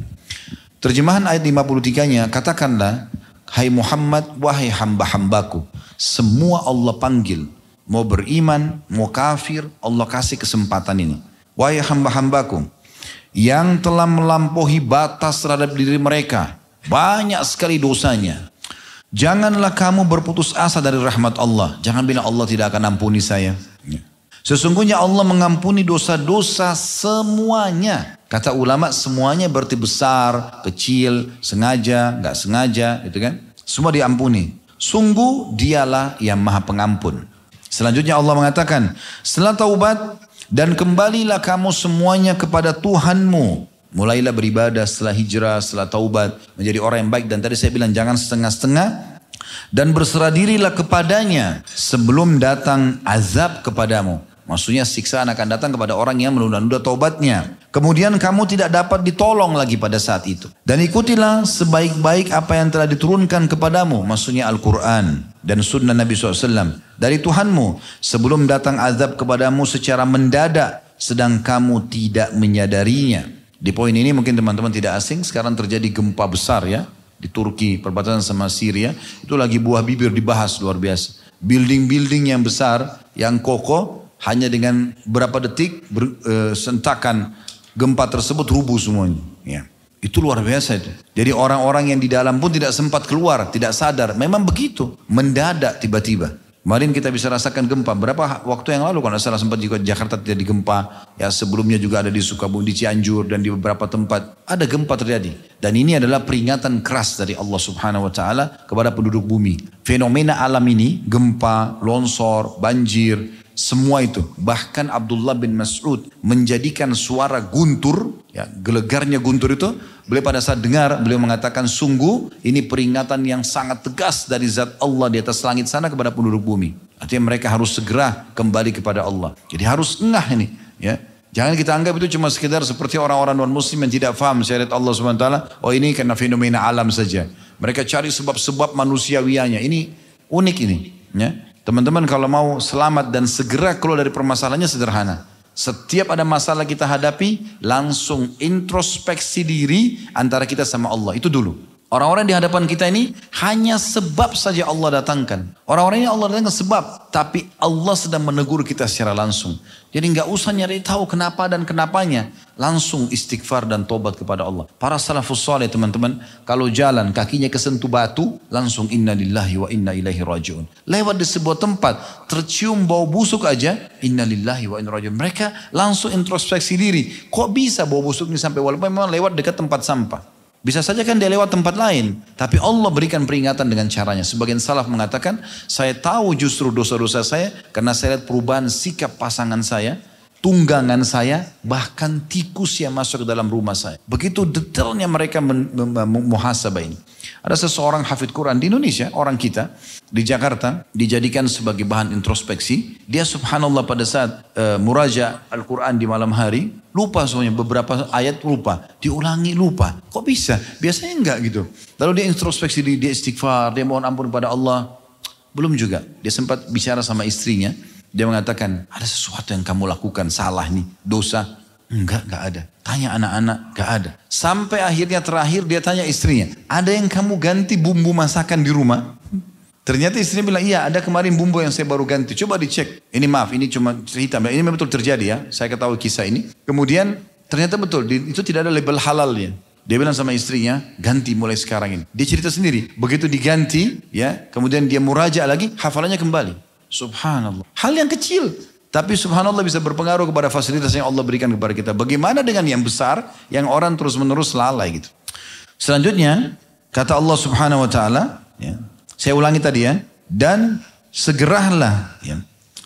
S1: Terjemahan ayat 53-nya, katakanlah, Hai Muhammad, wahai hamba-hambaku, semua Allah panggil, mau beriman, mau kafir, Allah kasih kesempatan ini. Wahai hamba-hambaku, yang telah melampaui batas terhadap diri mereka, banyak sekali dosanya. Janganlah kamu berputus asa dari rahmat Allah. Jangan bilang Allah tidak akan ampuni saya. Ya. Sesungguhnya Allah mengampuni dosa-dosa semuanya. Kata ulama semuanya berarti besar, kecil, sengaja, nggak sengaja, gitu kan? Semua diampuni. Sungguh dialah yang maha pengampun. Selanjutnya Allah mengatakan, setelah taubat dan kembalilah kamu semuanya kepada Tuhanmu. Mulailah beribadah setelah hijrah, setelah taubat, menjadi orang yang baik. Dan tadi saya bilang jangan setengah-setengah. Dan berserah dirilah kepadanya sebelum datang azab kepadamu. Maksudnya siksaan akan datang kepada orang yang menunda-nunda taubatnya. Kemudian kamu tidak dapat ditolong lagi pada saat itu. Dan ikutilah sebaik-baik apa yang telah diturunkan kepadamu. Maksudnya Al-Quran dan sunnah Nabi SAW. Dari Tuhanmu sebelum datang azab kepadamu secara mendadak. Sedang kamu tidak menyadarinya. Di poin ini mungkin teman-teman tidak asing. Sekarang terjadi gempa besar ya. Di Turki perbatasan sama Syria. Itu lagi buah bibir dibahas luar biasa. Building-building yang besar, yang kokoh hanya dengan berapa detik ber, e, sentakan gempa tersebut rubuh semuanya. Ya. Itu luar biasa itu. Jadi orang-orang yang di dalam pun tidak sempat keluar, tidak sadar. Memang begitu, mendadak tiba-tiba. Kemarin kita bisa rasakan gempa. Berapa waktu yang lalu kalau salah sempat juga Jakarta terjadi gempa. Ya sebelumnya juga ada di Sukabumi, di Cianjur dan di beberapa tempat ada gempa terjadi. Dan ini adalah peringatan keras dari Allah Subhanahu wa taala kepada penduduk bumi. Fenomena alam ini, gempa, longsor, banjir, semua itu. Bahkan Abdullah bin Mas'ud menjadikan suara guntur, ya, gelegarnya guntur itu, beliau pada saat dengar, beliau mengatakan sungguh ini peringatan yang sangat tegas dari zat Allah di atas langit sana kepada penduduk bumi. Artinya mereka harus segera kembali kepada Allah. Jadi harus engah ini. Ya. Jangan kita anggap itu cuma sekedar seperti orang-orang non-muslim yang tidak faham syariat Allah SWT. Oh ini karena fenomena alam saja. Mereka cari sebab-sebab manusiawianya. Ini unik ini. Ya. Teman-teman kalau mau selamat dan segera keluar dari permasalahannya sederhana. Setiap ada masalah kita hadapi, langsung introspeksi diri antara kita sama Allah. Itu dulu. Orang-orang di hadapan kita ini hanya sebab saja Allah datangkan. Orang-orang ini Allah datangkan sebab, tapi Allah sedang menegur kita secara langsung. Jadi nggak usah nyari tahu kenapa dan kenapanya. Langsung istighfar dan tobat kepada Allah. Para salafus soleh teman-teman, kalau jalan kakinya kesentuh batu, langsung inna lillahi wa inna ilaihi rajiun. Lewat di sebuah tempat, tercium bau busuk aja, inna lillahi wa inna rajiun. Mereka langsung introspeksi diri. Kok bisa bau busuk ini sampai walaupun memang lewat dekat tempat sampah. Bisa saja kan dia lewat tempat lain. Tapi Allah berikan peringatan dengan caranya. Sebagian salaf mengatakan, saya tahu justru dosa-dosa saya karena saya lihat perubahan sikap pasangan saya, tunggangan saya, bahkan tikus yang masuk ke dalam rumah saya. Begitu detailnya mereka muhasabah ini. Ada seseorang hafid Quran di Indonesia, orang kita, di Jakarta, dijadikan sebagai bahan introspeksi. Dia subhanallah pada saat uh, muraja Al-Quran di malam hari, lupa semuanya, beberapa ayat lupa, diulangi lupa. Kok bisa? Biasanya enggak gitu. Lalu dia introspeksi, dia, istighfar, dia mohon ampun pada Allah. Belum juga. Dia sempat bicara sama istrinya, dia mengatakan, ada sesuatu yang kamu lakukan salah nih, dosa. Enggak, enggak ada. Tanya anak-anak, enggak ada. Sampai akhirnya terakhir dia tanya istrinya, ada yang kamu ganti bumbu masakan di rumah? Ternyata istrinya bilang, iya ada kemarin bumbu yang saya baru ganti. Coba dicek. Ini maaf, ini cuma cerita. Ini memang betul terjadi ya. Saya ketahui kisah ini. Kemudian ternyata betul, itu tidak ada label halalnya. Dia bilang sama istrinya, ganti mulai sekarang ini. Dia cerita sendiri. Begitu diganti, ya, kemudian dia muraja lagi, hafalannya kembali. Subhanallah. Hal yang kecil. Tapi subhanallah bisa berpengaruh kepada fasilitas yang Allah berikan kepada kita. Bagaimana dengan yang besar yang orang terus menerus lalai gitu. Selanjutnya kata Allah subhanahu wa ta'ala. Ya, saya ulangi tadi ya. Dan segeralah. Ya,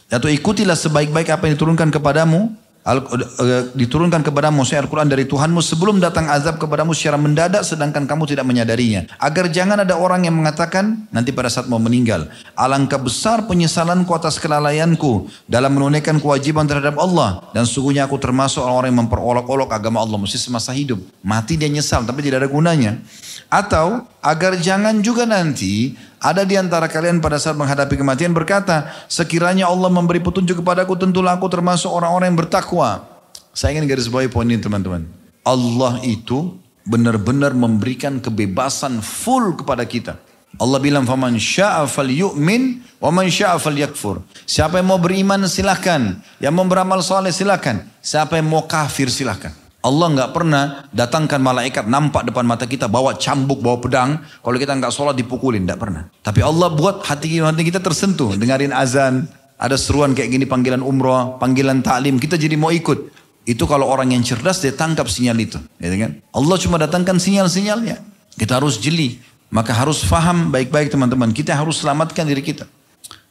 S1: atau ikutilah sebaik-baik apa yang diturunkan kepadamu Al, uh, diturunkan kepadamu Al-Quran dari Tuhanmu sebelum datang azab kepadamu secara mendadak sedangkan kamu tidak menyadarinya. Agar jangan ada orang yang mengatakan nanti pada saat mau meninggal. Alangkah besar penyesalanku atas kelalaianku dalam menunaikan kewajiban terhadap Allah. Dan sungguhnya aku termasuk orang-orang yang memperolok-olok agama Allah mesti semasa hidup. Mati dia nyesal tapi tidak ada gunanya. Atau agar jangan juga nanti ada di antara kalian pada saat menghadapi kematian berkata, sekiranya Allah memberi petunjuk kepadaku, tentulah aku termasuk orang-orang yang bertakwa. Saya ingin garis bawahi poin ini teman-teman. Allah itu benar-benar memberikan kebebasan full kepada kita. Allah bilang faman syaa falyu'min wa man syaa falyakfur. Siapa yang mau beriman silahkan, yang mau beramal soleh silahkan, siapa yang mau kafir silahkan. Allah nggak pernah datangkan malaikat nampak depan mata kita bawa cambuk, bawa pedang. Kalau kita nggak sholat dipukulin, nggak pernah. Tapi Allah buat hati hati kita tersentuh, dengarin azan, ada seruan kayak gini panggilan umroh, panggilan taklim, kita jadi mau ikut. Itu kalau orang yang cerdas dia tangkap sinyal itu, ya kan? Allah cuma datangkan sinyal-sinyalnya. Kita harus jeli, maka harus faham baik-baik teman-teman. Kita harus selamatkan diri kita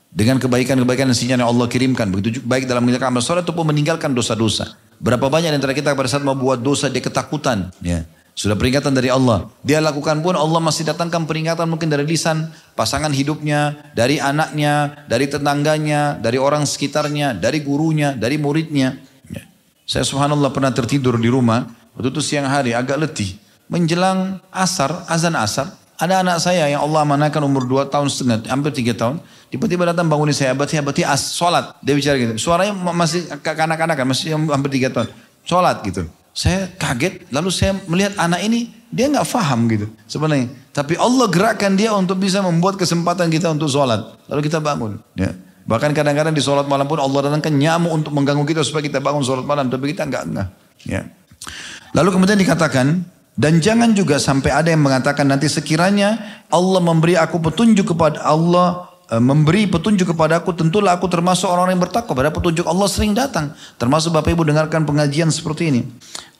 S1: dengan kebaikan-kebaikan dan sinyal yang Allah kirimkan. Begitu baik dalam meninggalkan amal soleh ataupun meninggalkan dosa-dosa. Berapa banyak antara kita pada saat mau buat dosa dia ketakutan. Ya. Sudah peringatan dari Allah. Dia lakukan pun Allah masih datangkan peringatan mungkin dari lisan pasangan hidupnya, dari anaknya, dari tetangganya, dari orang sekitarnya, dari gurunya, dari muridnya. Ya. Saya subhanallah pernah tertidur di rumah. Waktu itu siang hari agak letih. Menjelang asar, azan asar. Ada anak saya yang Allah amanahkan umur 2 tahun setengah, hampir 3 tahun. Tiba-tiba datang bangunin saya, abati, abati, as, sholat. Dia bicara gitu. Suaranya masih kanak-kanak, masih hampir tiga tahun. Sholat gitu. Saya kaget, lalu saya melihat anak ini, dia nggak faham gitu sebenarnya. Tapi Allah gerakkan dia untuk bisa membuat kesempatan kita untuk sholat. Lalu kita bangun. Ya. Bahkan kadang-kadang di sholat malam pun Allah datangkan nyamuk untuk mengganggu kita supaya kita bangun sholat malam. Tapi kita nggak enggak. Ya. Lalu kemudian dikatakan, dan jangan juga sampai ada yang mengatakan nanti sekiranya Allah memberi aku petunjuk kepada Allah memberi petunjuk kepadaku, tentulah aku termasuk orang yang bertakwa. Pada petunjuk Allah sering datang. Termasuk Bapak Ibu dengarkan pengajian seperti ini.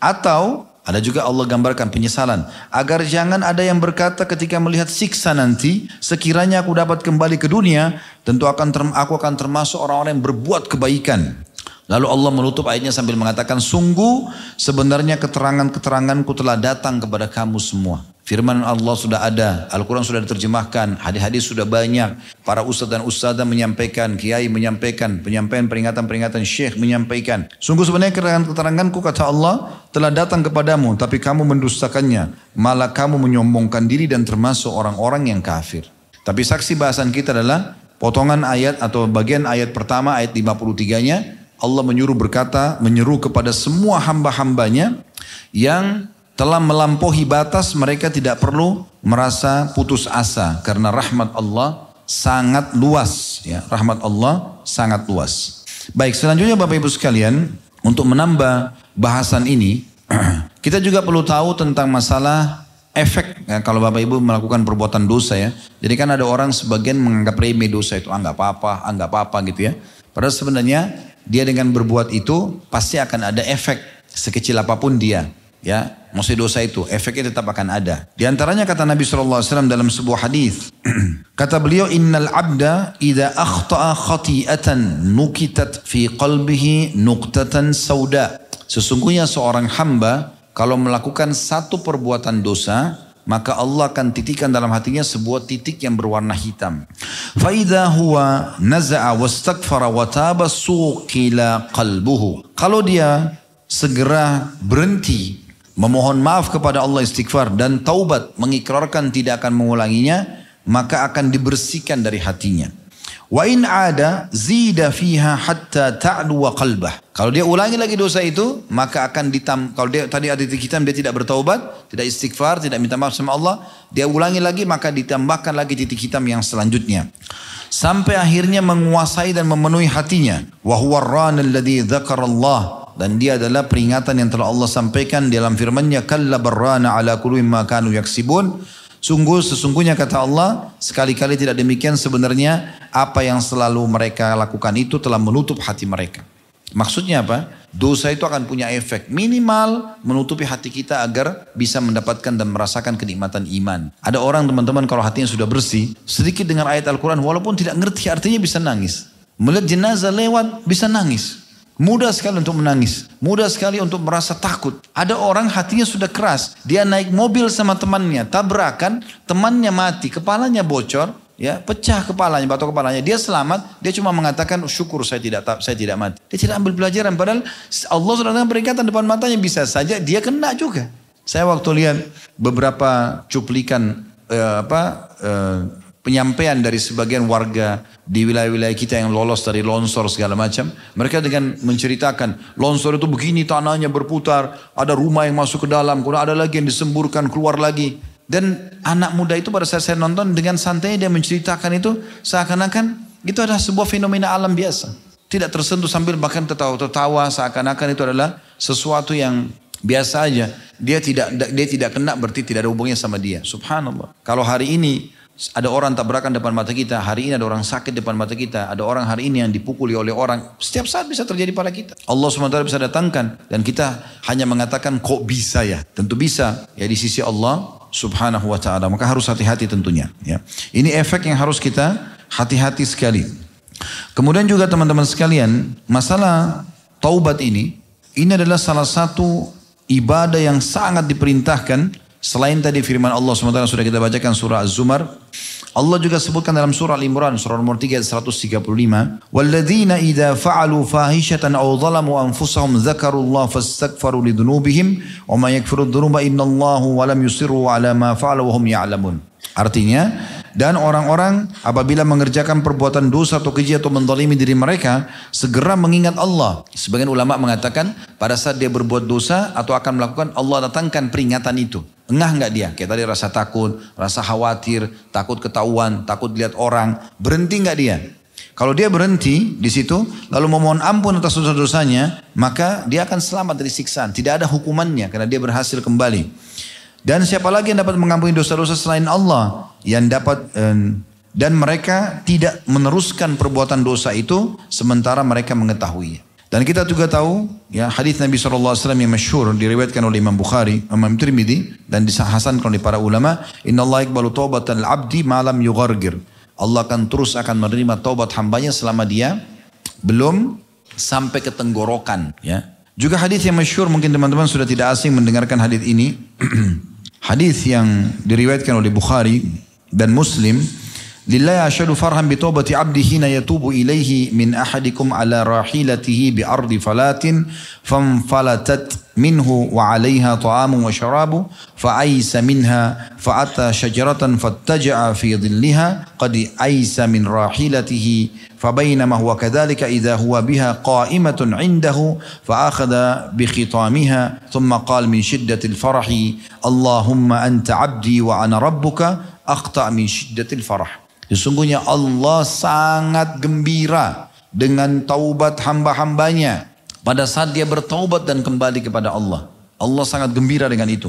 S1: Atau ada juga Allah gambarkan penyesalan. Agar jangan ada yang berkata ketika melihat siksa nanti, sekiranya aku dapat kembali ke dunia, tentu akan aku akan termasuk orang-orang yang berbuat kebaikan. Lalu Allah menutup ayatnya sambil mengatakan, sungguh sebenarnya keterangan-keteranganku telah datang kepada kamu semua. Firman Allah sudah ada, Al-Quran sudah diterjemahkan, hadis-hadis sudah banyak. Para ustadz dan ustadzah menyampaikan, kiai menyampaikan, penyampaian peringatan-peringatan syekh menyampaikan. Sungguh sebenarnya keterangan-keteranganku kata Allah telah datang kepadamu, tapi kamu mendustakannya. Malah kamu menyombongkan diri dan termasuk orang-orang yang kafir. Tapi saksi bahasan kita adalah potongan ayat atau bagian ayat pertama ayat 53-nya Allah menyuruh berkata, menyeru kepada semua hamba-hambanya yang telah melampaui batas mereka tidak perlu merasa putus asa karena rahmat Allah sangat luas ya. Rahmat Allah sangat luas. Baik selanjutnya Bapak Ibu sekalian untuk menambah bahasan ini (clears throat) kita juga perlu tahu tentang masalah efek ya, kalau Bapak Ibu melakukan perbuatan dosa ya. Jadi kan ada orang sebagian menganggap remeh dosa itu anggap ah, apa anggap apa gitu ya. Padahal sebenarnya dia dengan berbuat itu pasti akan ada efek sekecil apa pun dia. Ya, maksud dosa itu efeknya tetap akan ada. Di antaranya kata Nabi SAW dalam sebuah hadis, (clears throat) kata beliau innal abda idza akhta'a khati'atan nukitat fi qalbihi nuqtatan sauda. Sesungguhnya seorang hamba kalau melakukan satu perbuatan dosa, maka Allah akan titikkan dalam hatinya sebuah titik yang berwarna hitam. Faida huwa naza'a wastaghfara wa taba suqila qalbuhu. Kalau dia segera berhenti memohon maaf kepada Allah istighfar dan taubat mengikrarkan tidak akan mengulanginya, maka akan dibersihkan dari hatinya. Wa in ada zida fiha hatta ta'lu wa qalbah. Kalau dia ulangi lagi dosa itu, maka akan ditam kalau dia tadi ada titik hitam dia tidak bertaubat, tidak istighfar, tidak minta maaf sama Allah, dia ulangi lagi maka ditambahkan lagi titik hitam yang selanjutnya. Sampai akhirnya menguasai dan memenuhi hatinya. Wa huwa ar-ran Allah dan dia adalah peringatan yang telah Allah sampaikan dalam firman-Nya kalla barrana ala kulli ma kanu yaksibun Sungguh sesungguhnya kata Allah sekali-kali tidak demikian sebenarnya apa yang selalu mereka lakukan itu telah menutup hati mereka. Maksudnya apa? Dosa itu akan punya efek minimal menutupi hati kita agar bisa mendapatkan dan merasakan kenikmatan iman. Ada orang teman-teman kalau hatinya sudah bersih, sedikit dengan ayat Al-Quran walaupun tidak ngerti artinya bisa nangis. Melihat jenazah lewat bisa nangis. Mudah sekali untuk menangis. Mudah sekali untuk merasa takut. Ada orang hatinya sudah keras. Dia naik mobil sama temannya. Tabrakan. Temannya mati. Kepalanya bocor. Ya, pecah kepalanya, batok kepalanya. Dia selamat. Dia cuma mengatakan syukur saya tidak saya tidak mati. Dia tidak ambil pelajaran. Padahal Allah sudah dengan peringatan depan matanya bisa saja dia kena juga. Saya waktu lihat beberapa cuplikan eh, apa eh, penyampaian dari sebagian warga di wilayah-wilayah kita yang lolos dari longsor segala macam. Mereka dengan menceritakan longsor itu begini tanahnya berputar, ada rumah yang masuk ke dalam, kemudian ada lagi yang disemburkan keluar lagi. Dan anak muda itu pada saat saya nonton dengan santai dia menceritakan itu seakan-akan itu adalah sebuah fenomena alam biasa. Tidak tersentuh sambil bahkan tertawa-tertawa seakan-akan itu adalah sesuatu yang biasa aja. Dia tidak dia tidak kena berarti tidak ada hubungannya sama dia. Subhanallah. Kalau hari ini ada orang tabrakan depan mata kita, hari ini ada orang sakit depan mata kita, ada orang hari ini yang dipukuli oleh orang. Setiap saat bisa terjadi pada kita. Allah SWT bisa datangkan dan kita hanya mengatakan kok bisa ya? Tentu bisa ya di sisi Allah Subhanahu wa taala. Maka harus hati-hati tentunya ya. Ini efek yang harus kita hati-hati sekali. Kemudian juga teman-teman sekalian, masalah taubat ini ini adalah salah satu ibadah yang sangat diperintahkan Selain tadi firman Allah SWT sudah kita bacakan surah Az-Zumar. Allah juga sebutkan dalam surah Al-Imran surah nomor 3 135. Walladzina idza fa'alu fahishatan aw zalamu anfusahum dzakarullah fastaghfaru lidunubihim wa ma yaghfiru dzunuba wa lam yusirru ala ma fa'alu wa hum. Artinya, dan orang-orang apabila mengerjakan perbuatan dosa atau keji atau mendolimi diri mereka, segera mengingat Allah. Sebagian ulama mengatakan, pada saat dia berbuat dosa atau akan melakukan, Allah datangkan peringatan itu. Engah nggak dia? Kayak tadi rasa takut, rasa khawatir, takut ketahuan, takut lihat orang. Berhenti nggak dia? Kalau dia berhenti di situ, lalu memohon ampun atas dosa-dosanya, maka dia akan selamat dari siksaan. Tidak ada hukumannya karena dia berhasil kembali. Dan siapa lagi yang dapat mengampuni dosa-dosa selain Allah? Yang dapat eh, dan mereka tidak meneruskan perbuatan dosa itu sementara mereka mengetahuinya. Dan kita juga tahu ya hadis Nabi SAW yang masyhur diriwayatkan oleh Imam Bukhari, Imam Tirmidzi dan disahasankan oleh para ulama, Inna Allah iqbalu taubatan al-abdi malam yughargir. Allah akan terus akan menerima taubat hambanya selama dia belum sampai ke tenggorokan ya. Juga hadis yang masyhur mungkin teman-teman sudah tidak asing mendengarkan hadis ini. (clears throat) hadis yang diriwayatkan oleh Bukhari dan Muslim لله أشهد فرحا بتوبة عبده حين يتوب إليه من أحدكم على راحلته بأرض فلات فانفلتت منه وعليها طعام وشراب فأيس منها فأتى شجرة فاتجع في ظلها قد أيس من راحلته فبينما هو كذلك إذا هو بها قائمة عنده فأخذ بخطامها ثم قال من شدة الفرح اللهم أنت عبدي وأنا ربك أخطأ من شدة الفرح Sesungguhnya Allah sangat gembira dengan taubat hamba-hambanya. Pada saat dia bertaubat dan kembali kepada Allah. Allah sangat gembira dengan itu.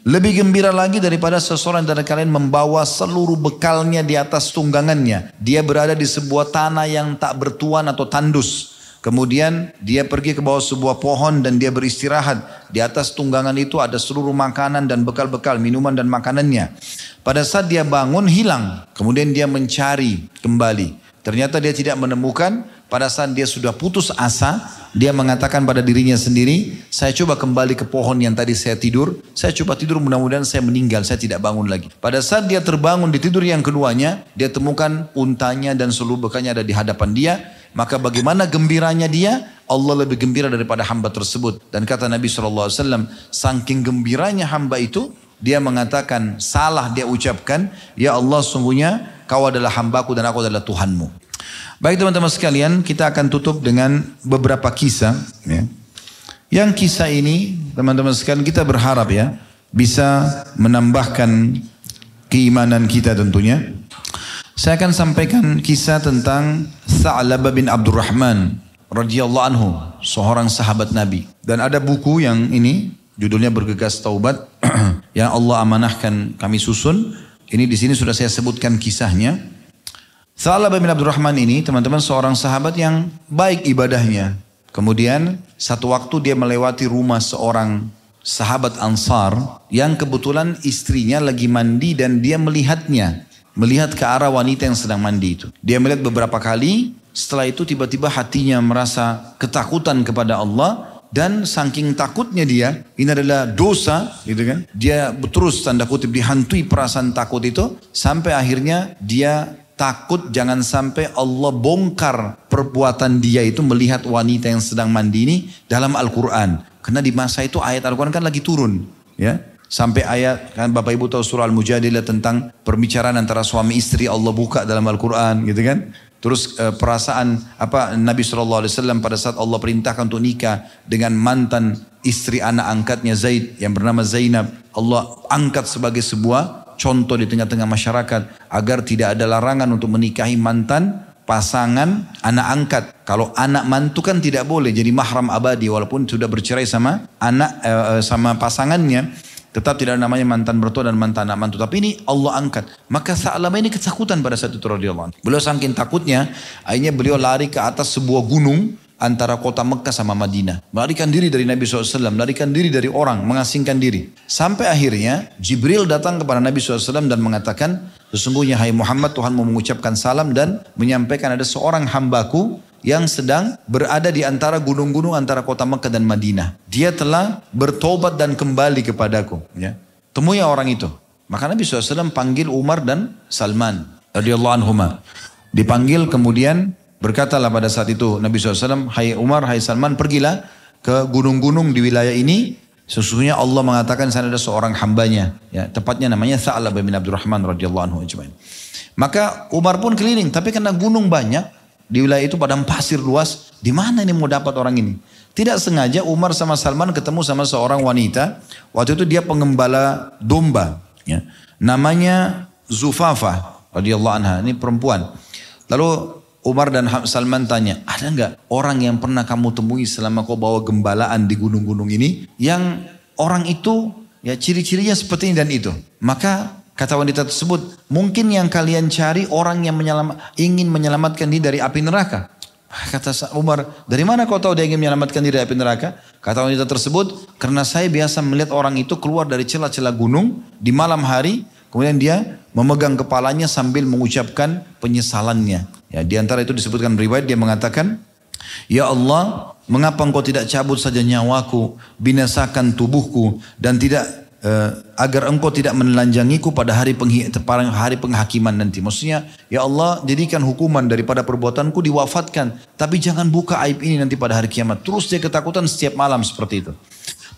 S1: Lebih gembira lagi daripada seseorang dari kalian membawa seluruh bekalnya di atas tunggangannya. Dia berada di sebuah tanah yang tak bertuan atau tandus. Kemudian dia pergi ke bawah sebuah pohon dan dia beristirahat. Di atas tunggangan itu ada seluruh makanan dan bekal-bekal, minuman dan makanannya. Pada saat dia bangun hilang. Kemudian dia mencari kembali. Ternyata dia tidak menemukan. Pada saat dia sudah putus asa, dia mengatakan pada dirinya sendiri, saya coba kembali ke pohon yang tadi saya tidur. Saya coba tidur mudah-mudahan saya meninggal, saya tidak bangun lagi. Pada saat dia terbangun di tidur yang keduanya, dia temukan untanya dan seluruh bekalnya ada di hadapan dia maka bagaimana gembiranya dia? Allah lebih gembira daripada hamba tersebut. Dan kata Nabi SAW, saking gembiranya hamba itu, dia mengatakan, salah dia ucapkan, Ya Allah sungguhnya kau adalah hambaku dan aku adalah Tuhanmu. Baik teman-teman sekalian, kita akan tutup dengan beberapa kisah. Ya. Yang kisah ini, teman-teman sekalian, kita berharap ya, bisa menambahkan keimanan kita tentunya. Saya akan sampaikan kisah tentang Sa'labah bin Abdurrahman radhiyallahu anhu, seorang sahabat Nabi. Dan ada buku yang ini judulnya Bergegas Taubat (clears throat) yang Allah amanahkan kami susun. Ini di sini sudah saya sebutkan kisahnya. Sa'labah bin Abdurrahman ini teman-teman seorang sahabat yang baik ibadahnya. Kemudian satu waktu dia melewati rumah seorang sahabat Ansar yang kebetulan istrinya lagi mandi dan dia melihatnya melihat ke arah wanita yang sedang mandi itu. Dia melihat beberapa kali, setelah itu tiba-tiba hatinya merasa ketakutan kepada Allah dan saking takutnya dia, ini adalah dosa, gitu kan? Dia terus tanda kutip dihantui perasaan takut itu sampai akhirnya dia takut jangan sampai Allah bongkar perbuatan dia itu melihat wanita yang sedang mandi ini dalam Al-Quran. Karena di masa itu ayat Al-Quran kan lagi turun. Ya, Sampai ayat kan Bapak Ibu tahu surah Al-Mujadilah tentang perbicaraan antara suami istri Allah buka dalam Al-Quran gitu kan. Terus e, perasaan apa Nabi SAW pada saat Allah perintahkan untuk nikah dengan mantan istri anak angkatnya Zaid yang bernama Zainab. Allah angkat sebagai sebuah contoh di tengah-tengah masyarakat agar tidak ada larangan untuk menikahi mantan pasangan anak angkat. Kalau anak mantu kan tidak boleh jadi mahram abadi walaupun sudah bercerai sama anak e, sama pasangannya Tetap tidak ada namanya mantan bertua dan mantan anak mantu. Tapi ini Allah angkat. Maka Sa'lama ini ketakutan pada saat itu. Beliau saking takutnya, akhirnya beliau lari ke atas sebuah gunung antara kota Mekah sama Madinah. Melarikan diri dari Nabi SAW, melarikan diri dari orang, mengasingkan diri. Sampai akhirnya Jibril datang kepada Nabi SAW dan mengatakan, sesungguhnya hai Muhammad Tuhan mau mengucapkan salam dan menyampaikan ada seorang hambaku yang sedang berada di antara gunung-gunung antara kota Mekah dan Madinah. Dia telah bertobat dan kembali kepadaku. Ya. Temui orang itu. Maka Nabi SAW panggil Umar dan Salman. radhiyallahu. Dipanggil kemudian berkatalah pada saat itu Nabi SAW, Hai Umar, Hai Salman, pergilah ke gunung-gunung di wilayah ini. Sesungguhnya Allah mengatakan sana ada seorang hambanya. Ya, tepatnya namanya Sa'lab bin Abdurrahman radhiyallahu anhu. Maka Umar pun keliling, tapi karena gunung banyak, di wilayah itu padang pasir luas. Di mana ini mau dapat orang ini? Tidak sengaja Umar sama Salman ketemu sama seorang wanita. Waktu itu dia pengembala domba. Ya. Namanya Zufafa radhiyallahu anha. Ini perempuan. Lalu Umar dan Salman tanya, ada nggak orang yang pernah kamu temui selama kau bawa gembalaan di gunung-gunung ini? Yang orang itu ya ciri-cirinya seperti ini dan itu. Maka Kata wanita tersebut, mungkin yang kalian cari orang yang menyelamat, ingin menyelamatkan diri dari api neraka. Kata Umar, dari mana kau tahu dia ingin menyelamatkan diri dari api neraka? Kata wanita tersebut, karena saya biasa melihat orang itu keluar dari celah-celah gunung di malam hari, kemudian dia memegang kepalanya sambil mengucapkan penyesalannya. Ya, di antara itu disebutkan riwayat dia mengatakan, Ya Allah, mengapa engkau tidak cabut saja nyawaku, binasakan tubuhku, dan tidak uh, agar engkau tidak menelanjangiku pada hari hari penghakiman nanti. Maksudnya, ya Allah jadikan hukuman daripada perbuatanku diwafatkan. Tapi jangan buka aib ini nanti pada hari kiamat. Terus dia ketakutan setiap malam seperti itu.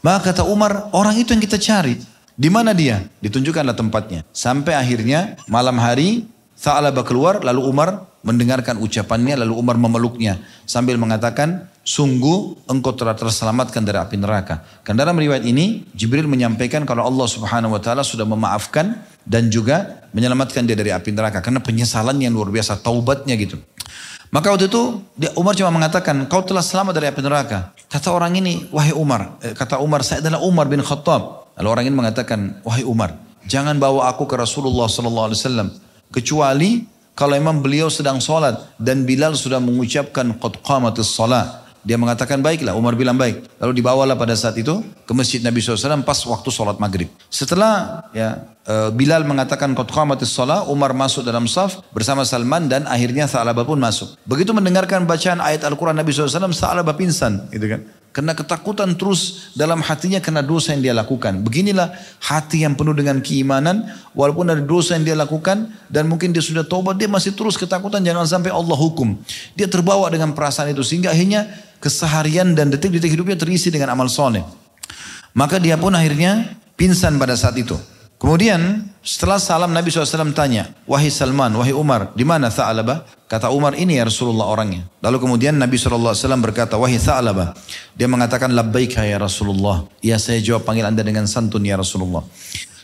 S1: Maka kata Umar, orang itu yang kita cari. Di mana dia? Ditunjukkanlah tempatnya. Sampai akhirnya malam hari Tha'labah keluar lalu Umar mendengarkan ucapannya lalu Umar memeluknya sambil mengatakan sungguh engkau telah terselamatkan dari api neraka. Karena dalam riwayat ini Jibril menyampaikan kalau Allah Subhanahu wa taala sudah memaafkan dan juga menyelamatkan dia dari api neraka karena penyesalan yang luar biasa taubatnya gitu. Maka waktu itu Umar cuma mengatakan kau telah selamat dari api neraka. Kata orang ini wahai Umar, eh, kata Umar saya adalah Umar bin Khattab. Lalu orang ini mengatakan wahai Umar, jangan bawa aku ke Rasulullah sallallahu alaihi wasallam kecuali kalau memang beliau sedang sholat dan Bilal sudah mengucapkan qad qamatis sholat. Dia mengatakan baiklah, Umar bilang baik. Lalu dibawalah pada saat itu ke masjid Nabi SAW pas waktu sholat maghrib. Setelah ya e, Bilal mengatakan qad qamatis sholat, Umar masuk dalam saf bersama Salman dan akhirnya Sa'labah pun masuk. Begitu mendengarkan bacaan ayat Al-Quran Nabi SAW, Sa'labah pingsan. Gitu kan. Karena ketakutan terus dalam hatinya karena dosa yang dia lakukan. Beginilah hati yang penuh dengan keimanan. Walaupun ada dosa yang dia lakukan. Dan mungkin dia sudah tobat. Dia masih terus ketakutan jangan sampai Allah hukum. Dia terbawa dengan perasaan itu. Sehingga akhirnya keseharian dan detik-detik hidupnya terisi dengan amal soleh. Maka dia pun akhirnya pingsan pada saat itu. Kemudian setelah salam Nabi SAW tanya, Wahai Salman, wahai Umar, di mana Tha'labah? Kata Umar, ini ya Rasulullah orangnya. Lalu kemudian Nabi SAW berkata, Wahai Tha'labah. Dia mengatakan, Labbaika ya Rasulullah. Ya saya jawab panggil anda dengan santun ya Rasulullah.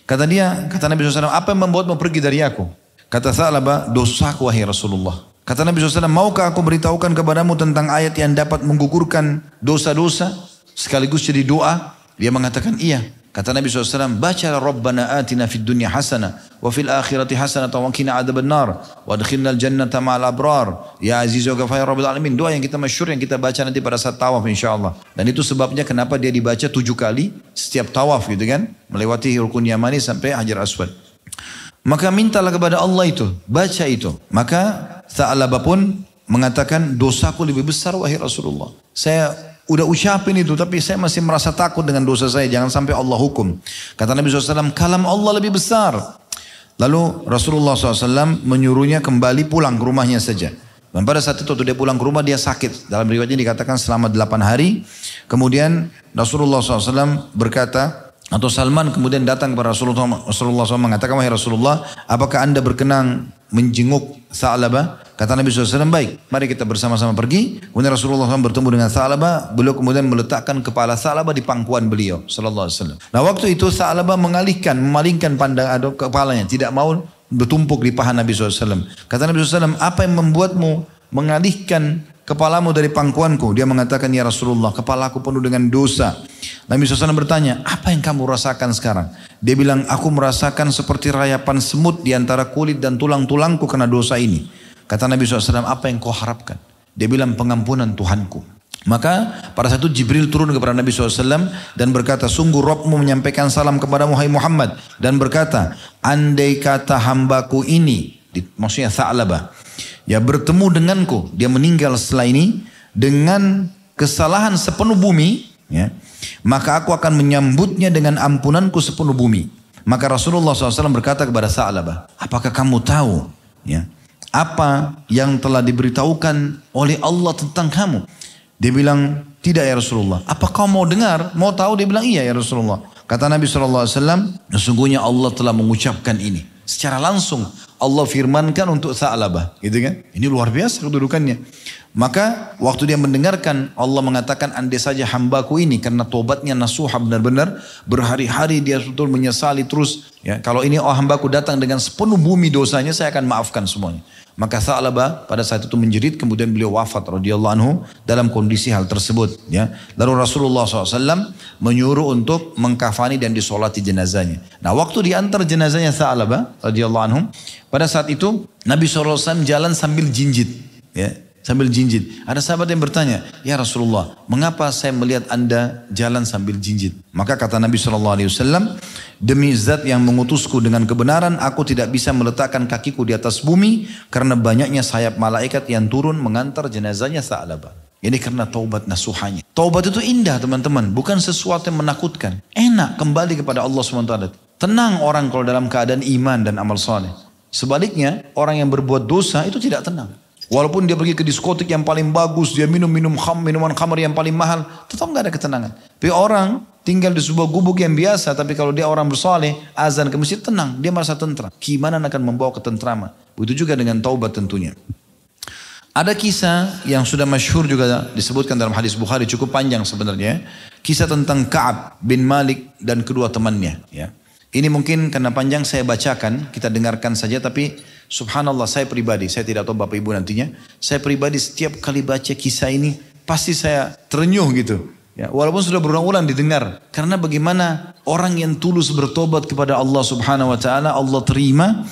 S1: Kata dia, kata Nabi SAW, apa yang membuatmu pergi dari aku? Kata Tha'labah, dosaku wahai Rasulullah. Kata Nabi SAW, maukah aku beritahukan kepadamu tentang ayat yang dapat menggugurkan dosa-dosa sekaligus jadi doa? Dia mengatakan, iya. Kata Nabi SAW, baca Rabbana atina fid dunya hasana wa fil akhirati hasana wa qina adzaban nar wa adkhilna al-jannata ma'al abrar ya aziz wa ya rabbil alamin. Doa yang kita masyhur yang kita baca nanti pada saat tawaf insyaallah. Dan itu sebabnya kenapa dia dibaca tujuh kali setiap tawaf gitu kan, melewati rukun Yamani sampai Hajar Aswad. Maka mintalah kepada Allah itu, baca itu. Maka Tha'labah pun mengatakan dosaku lebih besar wahai Rasulullah. Saya udah ucapin itu tapi saya masih merasa takut dengan dosa saya. Jangan sampai Allah hukum. Kata Nabi SAW kalam Allah lebih besar. Lalu Rasulullah SAW menyuruhnya kembali pulang ke rumahnya saja. Dan pada saat itu waktu dia pulang ke rumah dia sakit. Dalam riwayatnya dikatakan selama 8 hari. Kemudian Rasulullah SAW berkata atau Salman kemudian datang kepada Rasulullah, Rasulullah SAW mengatakan wahai Rasulullah apakah anda berkenan menjenguk Sa'labah Kata Nabi SAW, baik, mari kita bersama-sama pergi. Kemudian Rasulullah SAW bertemu dengan Sa'labah. Beliau kemudian meletakkan kepala Sa'labah di pangkuan beliau. Sallallahu Alaihi Wasallam. Nah waktu itu Sa'labah mengalihkan, memalingkan pandang ada kepalanya. Tidak mau bertumpuk di paha Nabi SAW. Kata Nabi SAW, apa yang membuatmu mengalihkan kepalamu dari pangkuanku? Dia mengatakan, ya Rasulullah, kepalaku penuh dengan dosa. Nabi SAW bertanya, apa yang kamu rasakan sekarang? Dia bilang, aku merasakan seperti rayapan semut di antara kulit dan tulang-tulangku karena dosa ini. Kata Nabi SAW, apa yang kau harapkan? Dia bilang pengampunan Tuhanku. Maka pada saat itu Jibril turun kepada Nabi SAW dan berkata, sungguh Robmu menyampaikan salam kepada Muhammad. Dan berkata, andai kata hambaku ini, maksudnya Tha'labah, ya bertemu denganku, dia meninggal setelah ini, dengan kesalahan sepenuh bumi, ya, maka aku akan menyambutnya dengan ampunanku sepenuh bumi. Maka Rasulullah SAW berkata kepada Tha'labah, apakah kamu tahu ya, apa yang telah diberitahukan oleh Allah tentang kamu. Dia bilang, tidak ya Rasulullah. Apa kau mau dengar? Mau tahu? Dia bilang, iya ya Rasulullah. Kata Nabi SAW, sesungguhnya Allah telah mengucapkan ini. Secara langsung Allah firmankan untuk Sa'labah. Gitu kan? Ini luar biasa kedudukannya. Maka waktu dia mendengarkan Allah mengatakan andai saja hambaku ini karena tobatnya nasuha benar-benar berhari-hari dia betul menyesali terus ya kalau ini oh hambaku datang dengan sepenuh bumi dosanya saya akan maafkan semuanya Maka Sa'labah pada saat itu menjerit kemudian beliau wafat radhiyallahu anhu dalam kondisi hal tersebut ya. Lalu Rasulullah SAW menyuruh untuk mengkafani dan disolati jenazahnya. Nah waktu diantar jenazahnya Sa'labah radhiyallahu anhu pada saat itu Nabi SAW jalan sambil jinjit ya sambil jinjit. Ada sahabat yang bertanya, ya Rasulullah, mengapa saya melihat anda jalan sambil jinjit? Maka kata Nabi SAW, demi zat yang mengutusku dengan kebenaran, aku tidak bisa meletakkan kakiku di atas bumi karena banyaknya sayap malaikat yang turun mengantar jenazahnya Sa'labah. Ini karena taubat nasuhanya. Taubat itu indah teman-teman, bukan sesuatu yang menakutkan. Enak kembali kepada Allah SWT. Tenang orang kalau dalam keadaan iman dan amal soleh. Sebaliknya, orang yang berbuat dosa itu tidak tenang. Walaupun dia pergi ke diskotik yang paling bagus, dia minum-minum kham, minuman khamar yang paling mahal, tetap nggak ada ketenangan. Tapi orang tinggal di sebuah gubuk yang biasa, tapi kalau dia orang bersoleh, azan ke masjid tenang, dia merasa tentram. Gimana akan membawa ketentraman? Begitu juga dengan taubat tentunya. Ada kisah yang sudah masyhur juga disebutkan dalam hadis Bukhari cukup panjang sebenarnya. Kisah tentang Ka'ab bin Malik dan kedua temannya. Ya. Ini mungkin karena panjang saya bacakan, kita dengarkan saja tapi subhanallah saya pribadi, saya tidak tahu Bapak Ibu nantinya, saya pribadi setiap kali baca kisah ini pasti saya terenyuh gitu. Ya, walaupun sudah berulang-ulang didengar. Karena bagaimana orang yang tulus bertobat kepada Allah subhanahu wa ta'ala, Allah terima.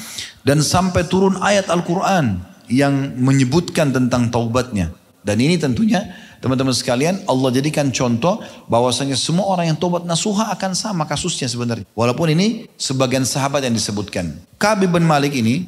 S1: Dan sampai turun ayat Al-Quran yang menyebutkan tentang taubatnya. Dan ini tentunya Teman-teman sekalian, Allah jadikan contoh bahwasanya semua orang yang tobat nasuha akan sama kasusnya sebenarnya. Walaupun ini sebagian sahabat yang disebutkan. Kabi bin Malik ini,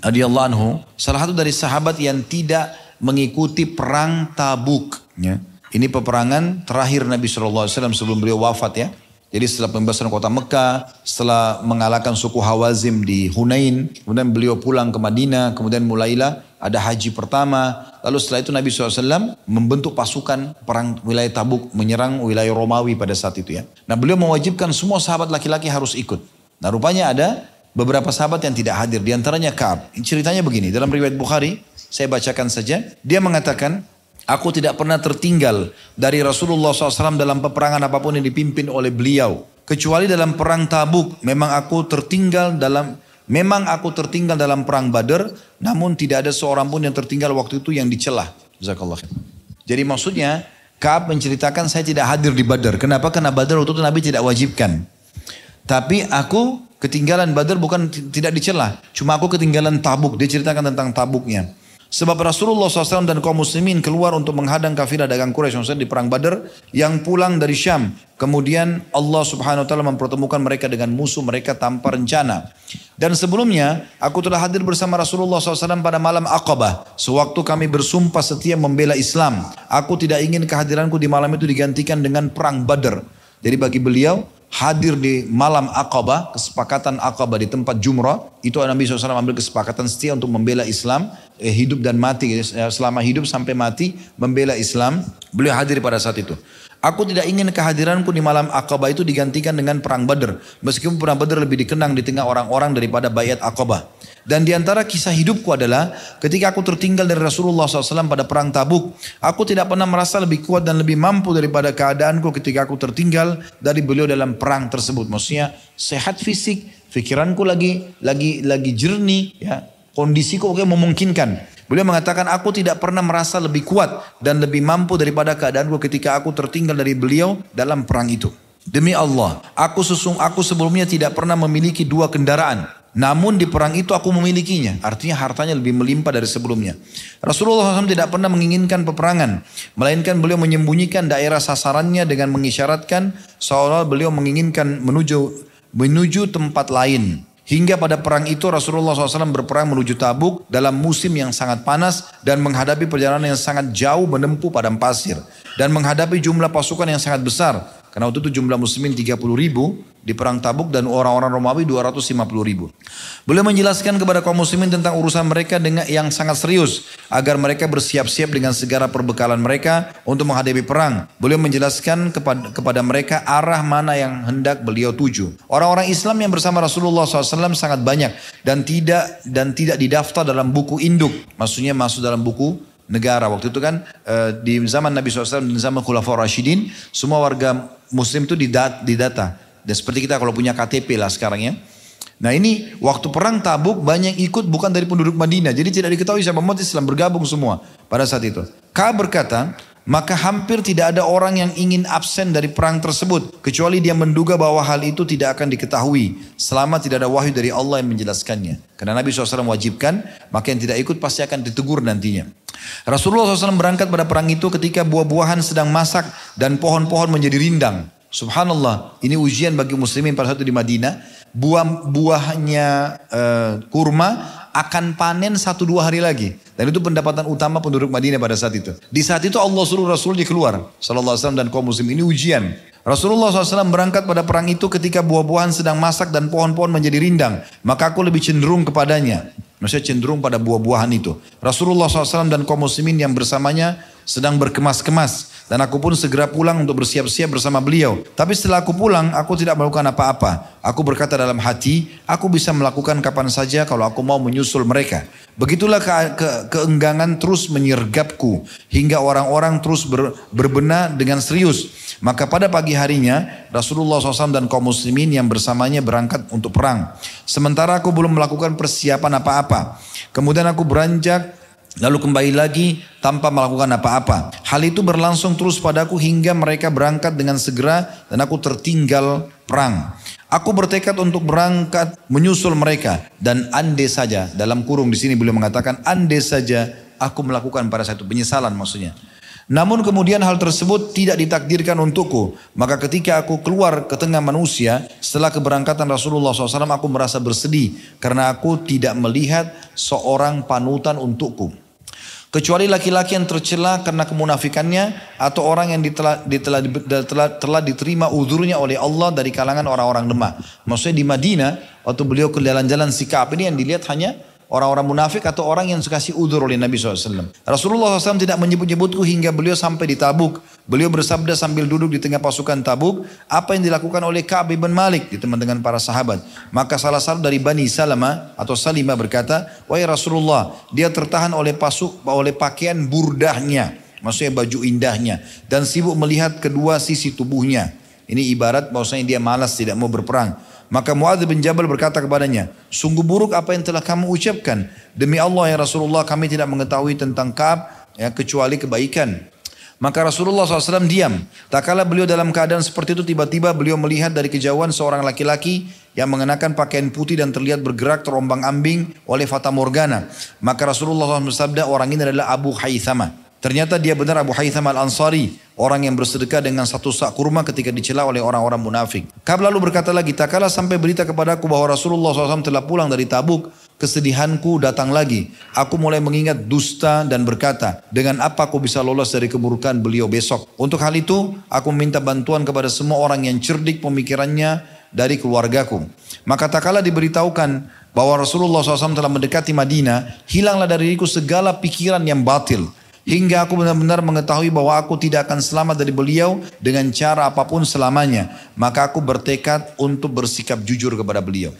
S1: radhiyallahu anhu, salah satu dari sahabat yang tidak mengikuti perang Tabuk. Ya. Ini peperangan terakhir Nabi SAW sebelum beliau wafat ya. Jadi setelah pembebasan kota Mekah, setelah mengalahkan suku Hawazim di Hunain, kemudian beliau pulang ke Madinah, kemudian mulailah ada haji pertama. Lalu setelah itu Nabi SAW membentuk pasukan perang wilayah Tabuk, menyerang wilayah Romawi pada saat itu ya. Nah beliau mewajibkan semua sahabat laki-laki harus ikut. Nah rupanya ada beberapa sahabat yang tidak hadir, di antaranya Kaab. Ceritanya begini, dalam riwayat Bukhari, saya bacakan saja. Dia mengatakan, Aku tidak pernah tertinggal dari Rasulullah SAW dalam peperangan apa pun yang dipimpin oleh beliau. Kecuali dalam perang tabuk, memang aku tertinggal dalam Memang aku tertinggal dalam perang Badar, namun tidak ada seorang pun yang tertinggal waktu itu yang dicelah. Jadi maksudnya, Kaab menceritakan saya tidak hadir di Badar. Kenapa? Karena Badar waktu itu Nabi tidak wajibkan. Tapi aku ketinggalan Badar bukan tidak dicelah. Cuma aku ketinggalan tabuk. Dia ceritakan tentang tabuknya. Sebab Rasulullah SAW dan kaum muslimin keluar untuk menghadang kafilah dagang Quraisy di perang Badar yang pulang dari Syam. Kemudian Allah Subhanahu wa taala mempertemukan mereka dengan musuh mereka tanpa rencana. Dan sebelumnya aku telah hadir bersama Rasulullah SAW pada malam Aqabah. Sewaktu kami bersumpah setia membela Islam. Aku tidak ingin kehadiranku di malam itu digantikan dengan perang Badar. Jadi bagi beliau hadir di malam Aqabah, kesepakatan Aqabah di tempat Jumrah, itu Nabi SAW ambil kesepakatan setia untuk membela Islam, eh, hidup dan mati, eh, selama hidup sampai mati, membela Islam. Beliau hadir pada saat itu. Aku tidak ingin kehadiranku di malam Aqabah itu digantikan dengan perang Badr. Meskipun perang Badr lebih dikenang di tengah orang-orang daripada bayat Aqabah. Dan di antara kisah hidupku adalah ketika aku tertinggal dari Rasulullah SAW pada perang tabuk. Aku tidak pernah merasa lebih kuat dan lebih mampu daripada keadaanku ketika aku tertinggal dari beliau dalam perang tersebut. Maksudnya sehat fisik, pikiranku lagi lagi lagi jernih, ya kondisiku oke memungkinkan. Beliau mengatakan aku tidak pernah merasa lebih kuat dan lebih mampu daripada keadaanku ketika aku tertinggal dari beliau dalam perang itu. Demi Allah, aku sesung aku sebelumnya tidak pernah memiliki dua kendaraan. Namun di perang itu aku memilikinya. Artinya hartanya lebih melimpah dari sebelumnya. Rasulullah SAW tidak pernah menginginkan peperangan. Melainkan beliau menyembunyikan daerah sasarannya dengan mengisyaratkan seolah beliau menginginkan menuju menuju tempat lain. Hingga pada perang itu Rasulullah SAW berperang menuju Tabuk dalam musim yang sangat panas dan menghadapi perjalanan yang sangat jauh menempuh padang pasir. Dan menghadapi jumlah pasukan yang sangat besar. Karena waktu itu jumlah muslimin 30 ribu di perang tabuk dan orang-orang Romawi 250 ribu. Beliau menjelaskan kepada kaum muslimin tentang urusan mereka dengan yang sangat serius. Agar mereka bersiap-siap dengan segala perbekalan mereka untuk menghadapi perang. Beliau menjelaskan kepada, kepada mereka arah mana yang hendak beliau tuju. Orang-orang Islam yang bersama Rasulullah SAW sangat banyak. Dan tidak dan tidak didaftar dalam buku induk. Maksudnya masuk dalam buku negara. Waktu itu kan uh, di zaman Nabi SAW dan zaman Khulafaur Rashidin, semua warga muslim itu didata. Dan seperti kita kalau punya KTP lah sekarang ya. Nah ini waktu perang tabuk banyak ikut bukan dari penduduk Madinah. Jadi tidak diketahui siapa umat Islam bergabung semua pada saat itu. Ka berkata, maka hampir tidak ada orang yang ingin absen dari perang tersebut. Kecuali dia menduga bahwa hal itu tidak akan diketahui. Selama tidak ada wahyu dari Allah yang menjelaskannya. Karena Nabi SAW wajibkan, maka yang tidak ikut pasti akan ditegur nantinya. Rasulullah SAW berangkat pada perang itu ketika buah-buahan sedang masak dan pohon-pohon menjadi rindang. Subhanallah, ini ujian bagi muslimin pada saat itu di Madinah buah buahnya uh, kurma akan panen satu dua hari lagi. Dan itu pendapatan utama penduduk Madinah pada saat itu. Di saat itu Allah suruh Rasulnya keluar. Sallallahu Alaihi Wasallam dan kaum muslim ini ujian. Rasulullah SAW berangkat pada perang itu ketika buah-buahan sedang masak dan pohon-pohon menjadi rindang. Maka aku lebih cenderung kepadanya. Maksudnya cenderung pada buah-buahan itu. Rasulullah SAW dan kaum muslimin yang bersamanya sedang berkemas-kemas. Dan aku pun segera pulang untuk bersiap-siap bersama beliau. Tapi setelah aku pulang, aku tidak melakukan apa-apa. Aku berkata dalam hati, aku bisa melakukan kapan saja kalau aku mau menyusul mereka. Begitulah ke, ke, keenggangan terus menyergapku. Hingga orang-orang terus ber, berbenah dengan serius. Maka pada pagi harinya, Rasulullah SAW dan kaum muslimin yang bersamanya berangkat untuk perang. Sementara aku belum melakukan persiapan apa-apa. Kemudian aku beranjak Lalu kembali lagi tanpa melakukan apa-apa. Hal itu berlangsung terus padaku hingga mereka berangkat dengan segera dan aku tertinggal perang. Aku bertekad untuk berangkat menyusul mereka dan ande saja dalam kurung di sini beliau mengatakan ande saja aku melakukan pada satu penyesalan maksudnya. Namun kemudian hal tersebut tidak ditakdirkan untukku. Maka ketika aku keluar ke tengah manusia, setelah keberangkatan Rasulullah SAW, aku merasa bersedih. Karena aku tidak melihat seorang panutan untukku. Kecuali laki-laki yang tercela karena kemunafikannya atau orang yang ditela, ditela, ditela, telah diterima udurnya oleh Allah dari kalangan orang-orang lemah. Maksudnya di Madinah waktu beliau ke jalan-jalan sikap ini yang dilihat hanya Orang-orang munafik atau orang yang kasih udur oleh Nabi SAW. Rasulullah SAW tidak menyebut-nyebutku hingga beliau sampai di Tabuk. Beliau bersabda sambil duduk di tengah pasukan Tabuk. Apa yang dilakukan oleh Ka'ab bin Malik di teman dengan para sahabat. Maka salah satu dari Bani Salama atau Salima berkata, Wahai Rasulullah, dia tertahan oleh pasuk oleh pakaian burdahnya. Maksudnya baju indahnya. Dan sibuk melihat kedua sisi tubuhnya. Ini ibarat bahwasanya dia malas tidak mau berperang. Maka Muadz bin Jabal berkata kepadanya, sungguh buruk apa yang telah kamu ucapkan. Demi Allah ya Rasulullah kami tidak mengetahui tentang Ka'ab ya, kecuali kebaikan. Maka Rasulullah SAW diam. Tak kala beliau dalam keadaan seperti itu tiba-tiba beliau melihat dari kejauhan seorang laki-laki yang mengenakan pakaian putih dan terlihat bergerak terombang ambing oleh Fata Morgana. Maka Rasulullah SAW bersabda orang ini adalah Abu Haythama. Ternyata dia benar Abu Haytham al-Ansari. Orang yang bersedekah dengan satu sak kurma ketika dicela oleh orang-orang munafik. Kab lalu berkata lagi, tak kalah sampai berita kepadaku bahwa Rasulullah SAW telah pulang dari tabuk. Kesedihanku datang lagi. Aku mulai mengingat dusta dan berkata, dengan apa aku bisa lolos dari keburukan beliau besok. Untuk hal itu, aku minta bantuan kepada semua orang yang cerdik pemikirannya dari keluargaku. Maka tak kalah diberitahukan bahwa Rasulullah SAW telah mendekati Madinah, hilanglah dari diriku segala pikiran yang batil Hingga aku benar-benar mengetahui bahwa aku tidak akan selamat dari beliau dengan cara apa pun selamanya. Maka aku bertekad untuk bersikap jujur kepada beliau.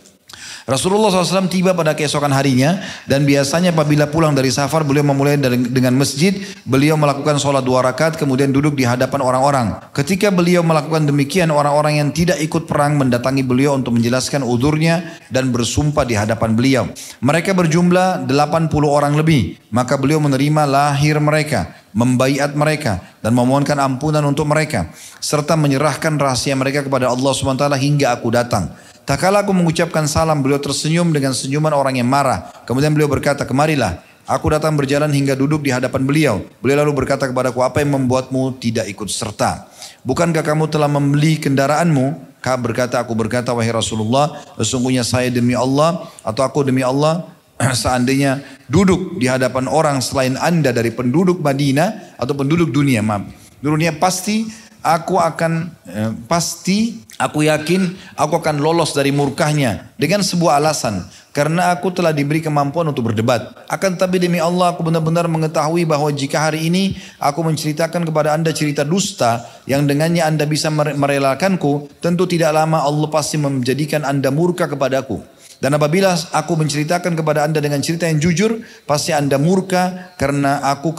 S1: Rasulullah SAW tiba pada keesokan harinya dan biasanya apabila pulang dari safar beliau memulai dengan masjid beliau melakukan sholat dua rakaat kemudian duduk di hadapan orang-orang. Ketika beliau melakukan demikian orang-orang yang tidak ikut perang mendatangi beliau untuk menjelaskan udurnya dan bersumpah di hadapan beliau. Mereka berjumlah 80 orang lebih. Maka beliau menerima lahir mereka membaiat mereka dan memohonkan ampunan untuk mereka serta menyerahkan rahasia mereka kepada Allah SWT hingga aku datang Tak kala aku mengucapkan salam, beliau tersenyum dengan senyuman orang yang marah. Kemudian beliau berkata, kemarilah. Aku datang berjalan hingga duduk di hadapan beliau. Beliau lalu berkata kepadaku, apa yang membuatmu tidak ikut serta? Bukankah kamu telah membeli kendaraanmu? Kak berkata, aku berkata, wahai Rasulullah, sesungguhnya saya demi Allah, atau aku demi Allah, (clears throat) seandainya duduk di hadapan orang selain anda dari penduduk Madinah, atau penduduk dunia, maaf. Dunia pasti aku akan eh, pasti aku yakin aku akan lolos dari murkahnya dengan sebuah alasan karena aku telah diberi kemampuan untuk berdebat. Akan tapi demi Allah aku benar-benar mengetahui bahwa jika hari ini aku menceritakan kepada anda cerita dusta yang dengannya anda bisa merelakanku, tentu tidak lama Allah pasti menjadikan anda murka kepadaku. Dan apabila aku menceritakan kepada anda dengan cerita yang jujur, pasti anda murka karena aku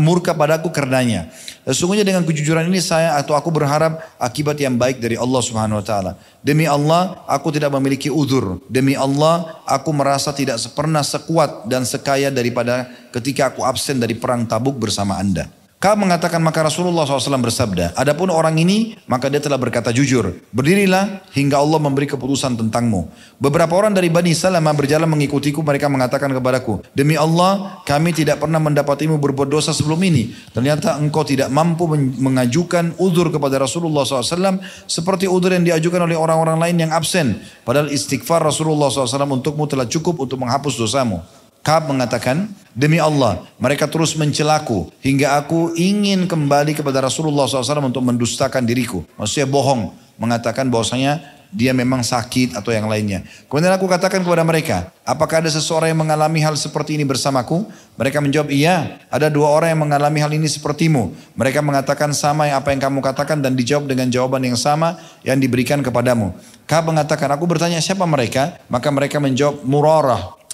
S1: murka padaku karenanya. Sesungguhnya dengan kejujuran ini saya atau aku berharap akibat yang baik dari Allah Subhanahu wa taala. Demi Allah, aku tidak memiliki uzur. Demi Allah, aku merasa tidak pernah sekuat dan sekaya daripada ketika aku absen dari perang Tabuk bersama Anda. Ka'ab mengatakan maka Rasulullah SAW bersabda, Adapun orang ini maka dia telah berkata jujur, berdirilah hingga Allah memberi keputusan tentangmu. Beberapa orang dari Bani Salamah berjalan mengikutiku, mereka mengatakan kepadaku, Demi Allah kami tidak pernah mendapatimu berbuat dosa sebelum ini. Ternyata engkau tidak mampu mengajukan udur kepada Rasulullah SAW seperti udur yang diajukan oleh orang-orang lain yang absen. Padahal istighfar Rasulullah SAW untukmu telah cukup untuk menghapus dosamu. Ka'ab mengatakan, demi Allah, mereka terus mencelaku hingga aku ingin kembali kepada Rasulullah SAW untuk mendustakan diriku. Maksudnya bohong, mengatakan bahwasanya dia memang sakit atau yang lainnya. Kemudian aku katakan kepada mereka, apakah ada seseorang yang mengalami hal seperti ini bersamaku? Mereka menjawab, iya, ada dua orang yang mengalami hal ini sepertimu. Mereka mengatakan sama yang apa yang kamu katakan dan dijawab dengan jawaban yang sama yang diberikan kepadamu. Ka'ab mengatakan, aku bertanya siapa mereka? Maka mereka menjawab, Murarah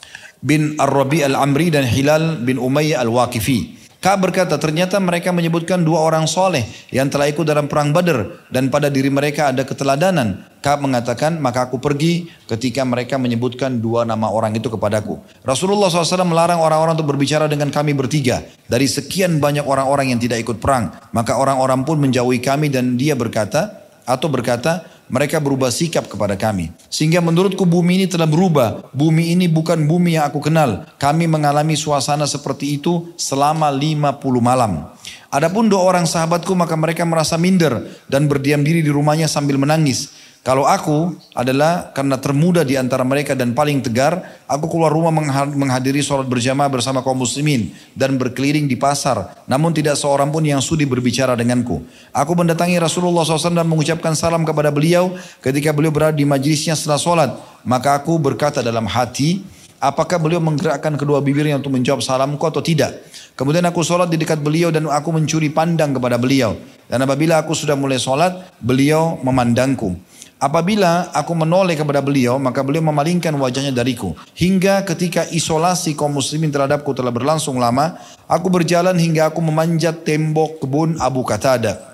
S1: bin Ar-Rabi Al-Amri dan Hilal bin Umayyah Al-Waqifi. Ka'ab berkata, ternyata mereka menyebutkan dua orang soleh yang telah ikut dalam perang Badar dan pada diri mereka ada keteladanan. Ka'ab mengatakan, maka aku pergi ketika mereka menyebutkan dua nama orang itu kepadaku. Rasulullah SAW melarang orang-orang untuk berbicara dengan kami bertiga. Dari sekian banyak orang-orang yang tidak ikut perang. Maka orang-orang pun menjauhi kami dan dia berkata, atau berkata, mereka berubah sikap kepada kami. Sehingga menurutku bumi ini telah berubah. Bumi ini bukan bumi yang aku kenal. Kami mengalami suasana seperti itu selama 50 malam. Adapun dua orang sahabatku maka mereka merasa minder dan berdiam diri di rumahnya sambil menangis. Kalau aku adalah karena termuda di antara mereka dan paling tegar, aku keluar rumah menghadiri sholat berjamaah bersama kaum muslimin dan berkeliling di pasar. Namun tidak seorang pun yang sudi berbicara denganku. Aku mendatangi Rasulullah SAW dan mengucapkan salam kepada beliau ketika beliau berada di majlisnya setelah sholat. Maka aku berkata dalam hati, apakah beliau menggerakkan kedua bibirnya untuk menjawab salamku atau tidak. Kemudian aku sholat di dekat beliau dan aku mencuri pandang kepada beliau. Dan apabila aku sudah mulai sholat, beliau memandangku. Apabila aku menoleh kepada beliau, maka beliau memalingkan wajahnya dariku. Hingga ketika isolasi kaum muslimin terhadapku telah berlangsung lama, aku berjalan hingga aku memanjat tembok kebun Abu Qatada.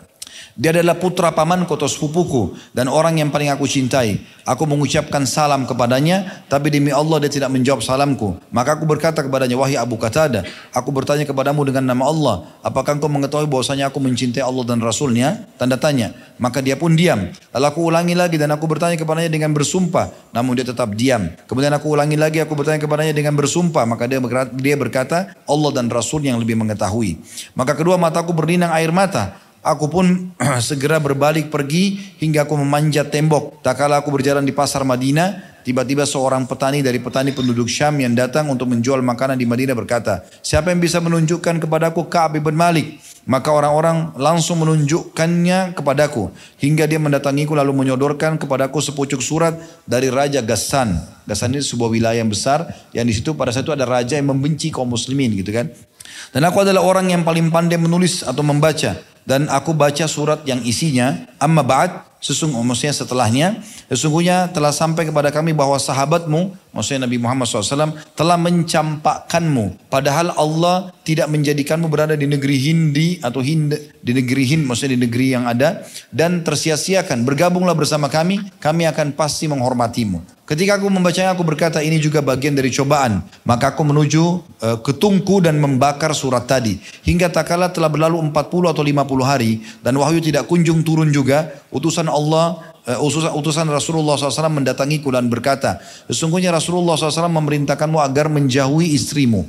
S1: Dia adalah putra pamanku atau sepupuku dan orang yang paling aku cintai. Aku mengucapkan salam kepadanya, tapi demi Allah dia tidak menjawab salamku. Maka aku berkata kepadanya, wahai Abu Qatada, aku bertanya kepadamu dengan nama Allah, apakah engkau mengetahui bahwasanya aku mencintai Allah dan Rasulnya? Tanda tanya. Maka dia pun diam. Lalu aku ulangi lagi dan aku bertanya kepadanya dengan bersumpah, namun dia tetap diam. Kemudian aku ulangi lagi, aku bertanya kepadanya dengan bersumpah, maka dia berkata, dia berkata Allah dan Rasul yang lebih mengetahui. Maka kedua mataku berlinang air mata. Aku pun (clears throat) segera berbalik pergi hingga aku memanjat tembok. Tak kala aku berjalan di pasar Madinah, tiba-tiba seorang petani dari petani penduduk Syam yang datang untuk menjual makanan di Madinah berkata, siapa yang bisa menunjukkan kepadaku Ka'ab bin Malik? Maka orang-orang langsung menunjukkannya kepadaku. Hingga dia mendatangiku lalu menyodorkan kepadaku sepucuk surat dari Raja Gassan. Gassan ini sebuah wilayah yang besar yang di situ pada saat itu ada raja yang membenci kaum muslimin gitu kan. Dan aku adalah orang yang paling pandai menulis atau membaca. Dan aku baca surat yang isinya amma ba'd sesungguhnya setelahnya sesungguhnya telah sampai kepada kami bahwa sahabatmu maksudnya Nabi Muhammad SAW telah mencampakkanmu. Padahal Allah tidak menjadikanmu berada di negeri Hindi atau Hind di negeri Hind maksudnya di negeri yang ada. Dan tersia-siakan. Bergabunglah bersama kami kami akan pasti menghormatimu Ketika aku membacanya aku berkata ini juga bagian dari cobaan. Maka aku menuju uh, ke tungku dan membakar surat tadi. Hingga tak kala telah berlalu 40 atau 50 hari. Dan wahyu tidak kunjung turun juga. Utusan Allah uh, utusan, utusan Rasulullah SAW mendatangiku dan berkata, sesungguhnya Rasulullah SAW memerintahkanmu agar menjauhi istrimu.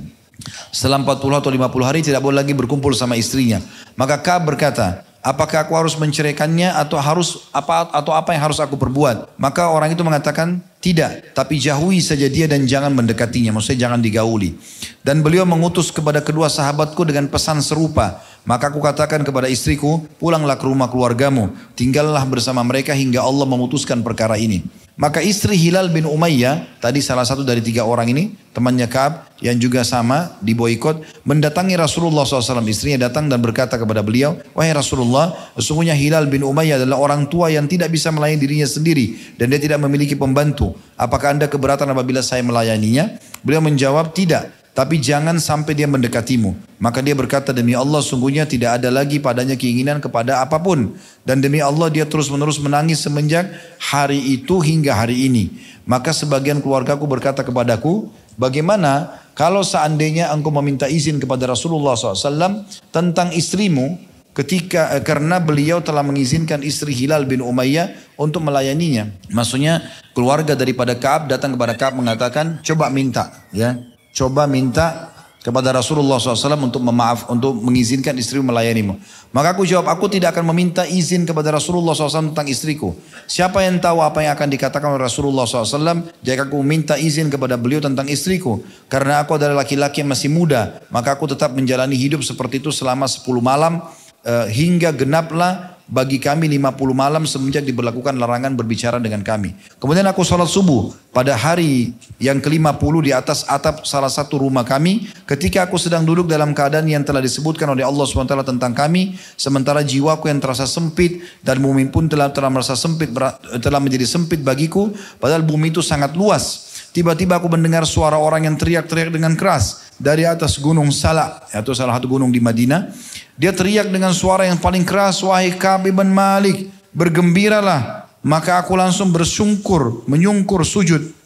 S1: Setelah 40 atau 50 hari tidak boleh lagi berkumpul sama istrinya. Maka Ka'ab berkata, apakah aku harus menceraikannya atau harus apa atau apa yang harus aku perbuat? Maka orang itu mengatakan, tidak, tapi jauhi saja dia dan jangan mendekatinya, maksudnya jangan digauli. Dan beliau mengutus kepada kedua sahabatku dengan pesan serupa. Maka aku katakan kepada istriku, pulanglah ke rumah keluargamu, tinggallah bersama mereka hingga Allah memutuskan perkara ini. Maka istri Hilal bin Umayyah, tadi salah satu dari tiga orang ini, temannya Kaab yang juga sama di boykot, mendatangi Rasulullah SAW. Istrinya datang dan berkata kepada beliau, Wahai Rasulullah, sesungguhnya Hilal bin Umayyah adalah orang tua yang tidak bisa melayani dirinya sendiri dan dia tidak memiliki pembantu. Apakah anda keberatan apabila saya melayaninya? Beliau menjawab, tidak. Tapi jangan sampai dia mendekatimu. Maka dia berkata demi Allah sungguhnya tidak ada lagi padanya keinginan kepada apa pun. Dan demi Allah dia terus menerus menangis semenjak hari itu hingga hari ini. Maka sebagian keluargaku berkata kepadaku, bagaimana kalau seandainya engkau meminta izin kepada Rasulullah SAW tentang istrimu ketika eh, karena beliau telah mengizinkan istri Hilal bin Umayyah untuk melayaninya. Maksudnya keluarga daripada Kaab datang kepada Kaab mengatakan coba minta ya coba minta kepada Rasulullah SAW untuk memaaf, untuk mengizinkan istrimu melayanimu. Maka aku jawab, aku tidak akan meminta izin kepada Rasulullah SAW tentang istriku. Siapa yang tahu apa yang akan dikatakan oleh Rasulullah SAW jika aku minta izin kepada beliau tentang istriku. Karena aku adalah laki-laki yang masih muda, maka aku tetap menjalani hidup seperti itu selama 10 malam uh, hingga genaplah bagi kami 50 malam semenjak diberlakukan larangan berbicara dengan kami. Kemudian aku sholat subuh pada hari yang ke-50 di atas atap salah satu rumah kami. Ketika aku sedang duduk dalam keadaan yang telah disebutkan oleh Allah SWT tentang kami. Sementara jiwaku yang terasa sempit dan bumi pun telah, telah merasa sempit, telah menjadi sempit bagiku. Padahal bumi itu sangat luas. Tiba-tiba aku mendengar suara orang yang teriak-teriak dengan keras dari atas gunung Salak atau salah satu gunung di Madinah. Dia teriak dengan suara yang paling keras, wahai Kabi bin Malik, bergembiralah. Maka aku langsung bersungkur, menyungkur sujud.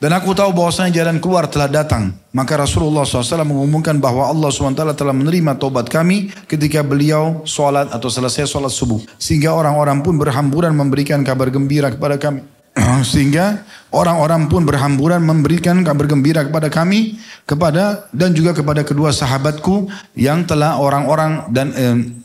S1: Dan aku tahu bahwasanya jalan keluar telah datang. Maka Rasulullah SAW mengumumkan bahwa Allah SWT telah menerima tobat kami ketika beliau sholat atau selesai sholat subuh. Sehingga orang-orang pun berhamburan memberikan kabar gembira kepada kami. (clears throat) Sehingga orang-orang pun berhamburan memberikan kabar gembira kepada kami kepada dan juga kepada kedua sahabatku yang telah orang-orang dan eh,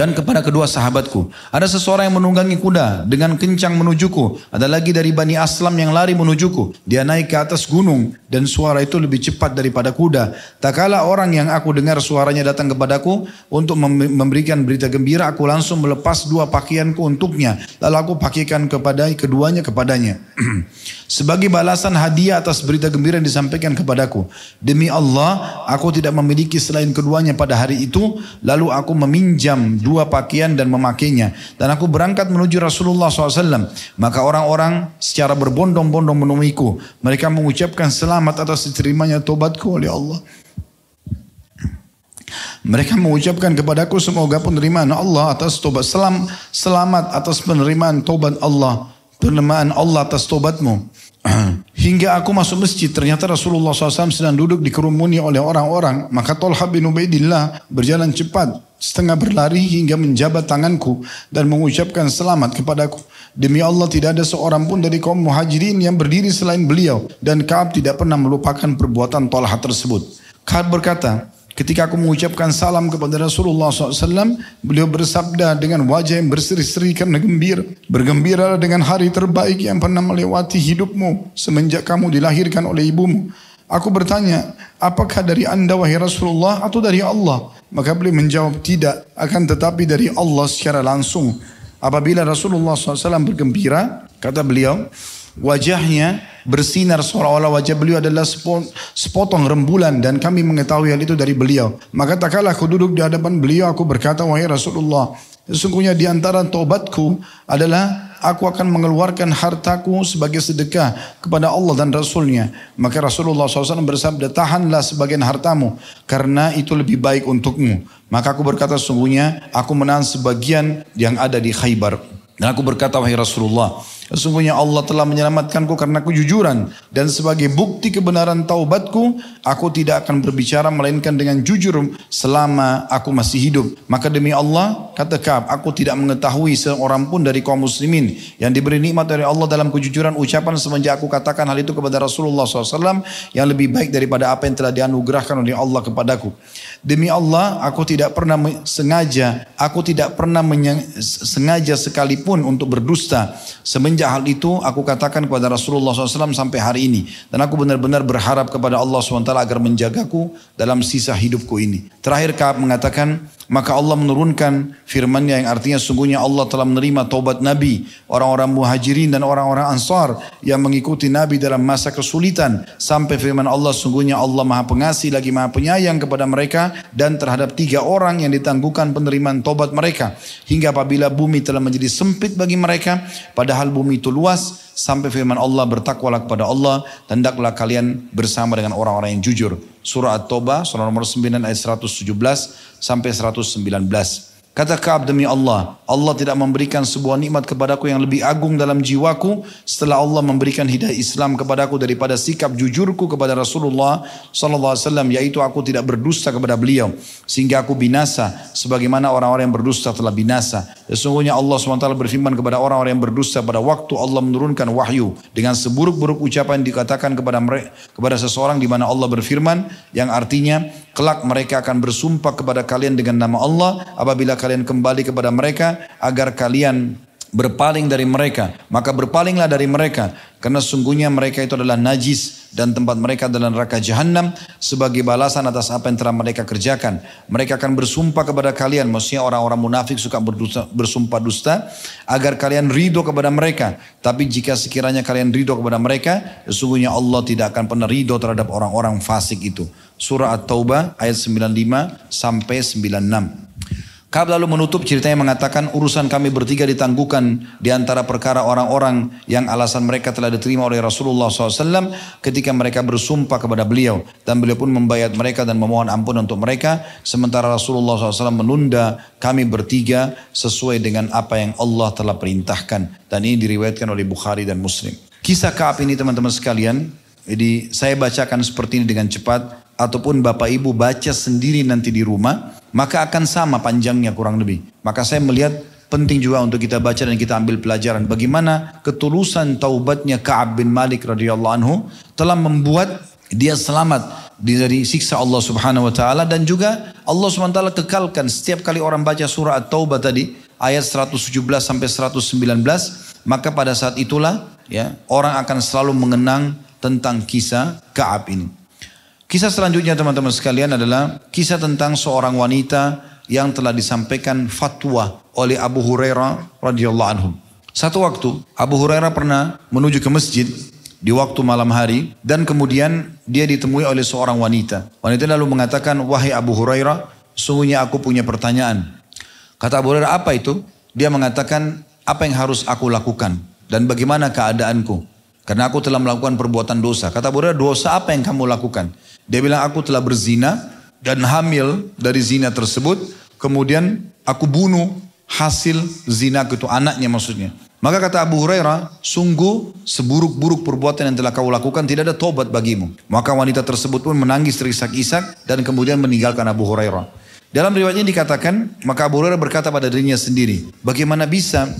S1: dan kepada kedua sahabatku. Ada seseorang yang menunggangi kuda dengan kencang menujuku. Ada lagi dari Bani Aslam yang lari menujuku. Dia naik ke atas gunung dan suara itu lebih cepat daripada kuda. Tak kala orang yang aku dengar suaranya datang kepadaku untuk memberikan berita gembira, aku langsung melepas dua pakaianku untuknya. Lalu aku pakaikan kepada keduanya kepadanya. (clears throat) Sebagai balasan hadiah atas berita gembira yang disampaikan kepadaku. Demi Allah, aku tidak memiliki selain keduanya pada hari itu. Lalu aku meminjam pakaian dan memakainya. Dan aku berangkat menuju Rasulullah SAW. Maka orang-orang secara berbondong-bondong menemuiku. Mereka mengucapkan selamat atas diterimanya tobatku oleh Allah. Mereka mengucapkan kepadaku semoga penerimaan Allah atas tobat selam, selamat atas penerimaan tobat Allah, penerimaan Allah atas tobatmu. (clears throat) Hingga aku masuk masjid, ternyata Rasulullah SAW sedang duduk dikerumuni oleh orang-orang. Maka Tolha bin Ubaidillah berjalan cepat setengah berlari hingga menjabat tanganku dan mengucapkan selamat kepadaku. Demi Allah tidak ada seorang pun dari kaum muhajirin yang berdiri selain beliau dan Kaab tidak pernah melupakan perbuatan Talha tersebut. Kaab berkata, ketika aku mengucapkan salam kepada Rasulullah SAW, beliau bersabda dengan wajah yang berseri-seri karena gembira. Bergembiralah dengan hari terbaik yang pernah melewati hidupmu semenjak kamu dilahirkan oleh ibumu. Aku bertanya, apakah dari anda wahai Rasulullah atau dari Allah? Maka beliau menjawab tidak, akan tetapi dari Allah secara langsung. Apabila Rasulullah SAW bergembira, kata beliau, wajahnya bersinar seolah-olah wajah beliau adalah sepotong rembulan dan kami mengetahui hal itu dari beliau. Maka tak aku duduk di hadapan beliau, aku berkata, wahai Rasulullah, sesungguhnya di antara tobatku adalah aku akan mengeluarkan hartaku sebagai sedekah kepada Allah dan Rasulnya. Maka Rasulullah SAW bersabda, tahanlah sebagian hartamu karena itu lebih baik untukmu. Maka aku berkata sungguhnya aku menahan sebagian yang ada di Khaybar. Dan aku berkata, wahai Rasulullah, Sesungguhnya Allah telah menyelamatkanku karena kejujuran. Dan sebagai bukti kebenaran taubatku, aku tidak akan berbicara melainkan dengan jujur selama aku masih hidup. Maka demi Allah, kata Kaab, aku tidak mengetahui seorang pun dari kaum muslimin yang diberi nikmat dari Allah dalam kejujuran ucapan semenjak aku katakan hal itu kepada Rasulullah SAW yang lebih baik daripada apa yang telah dianugerahkan oleh Allah kepadaku. Demi Allah, aku tidak pernah sengaja, aku tidak pernah sengaja sekalipun untuk berdusta semenjak Semenjak hal itu aku katakan kepada Rasulullah SAW sampai hari ini. Dan aku benar-benar berharap kepada Allah SWT agar menjagaku dalam sisa hidupku ini. Terakhir Kaab mengatakan, Maka Allah menurunkan firman-Nya yang artinya sungguhnya Allah telah menerima taubat Nabi, orang-orang muhajirin dan orang-orang ansar yang mengikuti Nabi dalam masa kesulitan. Sampai firman Allah sungguhnya Allah maha pengasih lagi maha penyayang kepada mereka dan terhadap tiga orang yang ditangguhkan penerimaan taubat mereka. Hingga apabila bumi telah menjadi sempit bagi mereka, padahal bumi itu luas, sampai firman Allah bertakwalah kepada Allah dan hendaklah kalian bersama dengan orang-orang yang jujur. Surah At-Taubah surah nomor 9 ayat 117 sampai 119. Kata Ka'ab demi Allah, Allah tidak memberikan sebuah nikmat kepadaku yang lebih agung dalam jiwaku setelah Allah memberikan hidayah Islam kepadaku daripada sikap jujurku kepada Rasulullah sallallahu alaihi wasallam yaitu aku tidak berdusta kepada beliau sehingga aku binasa sebagaimana orang-orang yang berdusta telah binasa. Sesungguhnya Allah SWT berfirman kepada orang-orang yang berdusta pada waktu Allah menurunkan wahyu dengan seburuk-buruk ucapan dikatakan kepada mereka kepada seseorang di mana Allah berfirman yang artinya kelak mereka akan bersumpah kepada kalian dengan nama Allah apabila kalian kembali kepada mereka agar kalian berpaling dari mereka. Maka berpalinglah dari mereka karena sungguhnya mereka itu adalah najis dan tempat mereka adalah neraka jahanam sebagai balasan atas apa yang telah mereka kerjakan. Mereka akan bersumpah kepada kalian maksudnya orang-orang munafik suka berdusta, bersumpah dusta agar kalian ridho kepada mereka. Tapi jika sekiranya kalian ridho kepada mereka sesungguhnya Allah tidak akan pernah ridho terhadap orang-orang fasik itu surah At-Taubah ayat 95 sampai 96 Ka'ab lalu menutup ceritanya mengatakan urusan kami bertiga ditangguhkan di antara perkara orang-orang yang alasan mereka telah diterima oleh Rasulullah SAW ketika mereka bersumpah kepada beliau. Dan beliau pun membayar mereka dan memohon ampun untuk mereka. Sementara Rasulullah SAW menunda kami bertiga sesuai dengan apa yang Allah telah perintahkan. Dan ini diriwayatkan oleh Bukhari dan Muslim. Kisah Ka'ab ini teman-teman sekalian jadi saya bacakan seperti ini dengan cepat ataupun bapak ibu baca sendiri nanti di rumah, maka akan sama panjangnya kurang lebih. Maka saya melihat penting juga untuk kita baca dan kita ambil pelajaran bagaimana ketulusan taubatnya Ka'ab bin Malik radhiyallahu anhu telah membuat dia selamat dari siksa Allah Subhanahu wa taala dan juga Allah Subhanahu wa taala kekalkan setiap kali orang baca surah At-Taubah tadi ayat 117 sampai 119 maka pada saat itulah ya orang akan selalu mengenang tentang kisah Ka'ab ini. Kisah selanjutnya teman-teman sekalian adalah kisah tentang seorang wanita yang telah disampaikan fatwa oleh Abu Hurairah radhiyallahu anhu. Satu waktu Abu Hurairah pernah menuju ke masjid di waktu malam hari dan kemudian dia ditemui oleh seorang wanita. Wanita lalu mengatakan, "Wahai Abu Hurairah, sungguhnya aku punya pertanyaan." Kata Abu Hurairah, "Apa itu?" Dia mengatakan, "Apa yang harus aku lakukan dan bagaimana keadaanku?" Karena aku telah melakukan perbuatan dosa. Kata Abu Hurairah, "Dosa apa yang kamu lakukan?" Dia bilang aku telah berzina dan hamil dari zina tersebut. Kemudian aku bunuh hasil zina itu anaknya maksudnya. Maka kata Abu Hurairah, sungguh seburuk-buruk perbuatan yang telah kau lakukan tidak ada tobat bagimu. Maka wanita tersebut pun menangis terisak-isak dan kemudian meninggalkan Abu Hurairah. Dalam riwayat ini dikatakan, maka Abu Hurairah berkata pada dirinya sendiri, bagaimana bisa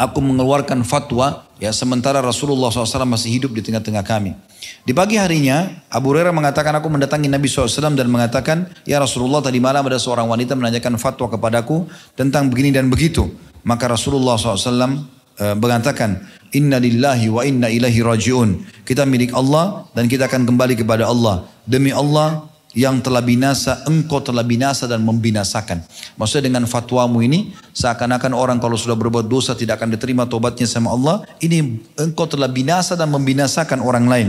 S1: aku mengeluarkan fatwa ya sementara Rasulullah SAW masih hidup di tengah-tengah kami. Di pagi harinya, Abu Hurairah mengatakan aku mendatangi Nabi SAW dan mengatakan, Ya Rasulullah tadi malam ada seorang wanita menanyakan fatwa kepadaku tentang begini dan begitu. Maka Rasulullah SAW e, mengatakan, Inna lillahi wa inna ilahi rajiun. Kita milik Allah dan kita akan kembali kepada Allah. Demi Allah yang telah binasa, engkau telah binasa dan membinasakan. Maksudnya dengan fatwamu ini, seakan-akan orang kalau sudah berbuat dosa tidak akan diterima tobatnya sama Allah, ini engkau telah binasa dan membinasakan orang lain.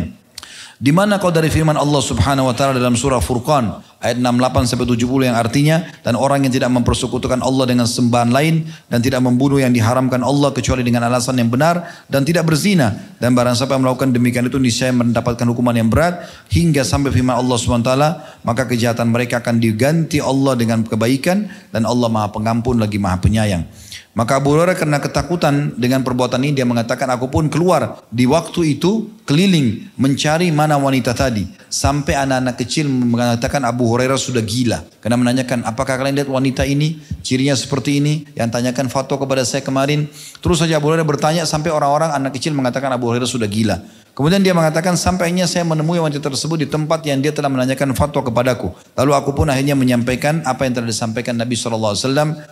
S1: Di mana kau dari firman Allah Subhanahu wa taala dalam surah Furqan ayat 68 sampai 70 yang artinya dan orang yang tidak mempersekutukan Allah dengan sembahan lain dan tidak membunuh yang diharamkan Allah kecuali dengan alasan yang benar dan tidak berzina dan barang siapa yang melakukan demikian itu niscaya mendapatkan hukuman yang berat hingga sampai firman Allah Subhanahu wa taala maka kejahatan mereka akan diganti Allah dengan kebaikan dan Allah Maha Pengampun lagi Maha Penyayang. Maka Abu Hurairah karena ketakutan dengan perbuatan ini. Dia mengatakan aku pun keluar di waktu itu keliling mencari mana wanita tadi. Sampai anak-anak kecil mengatakan Abu Hurairah sudah gila. Karena menanyakan apakah kalian lihat wanita ini? Cirinya seperti ini? Yang tanyakan fatwa kepada saya kemarin. Terus saja Abu Hurairah bertanya sampai orang-orang anak kecil mengatakan Abu Hurairah sudah gila Kemudian dia mengatakan sampainya saya menemui wanita tersebut di tempat yang dia telah menanyakan fatwa kepadaku. Lalu aku pun akhirnya menyampaikan apa yang telah disampaikan Nabi SAW.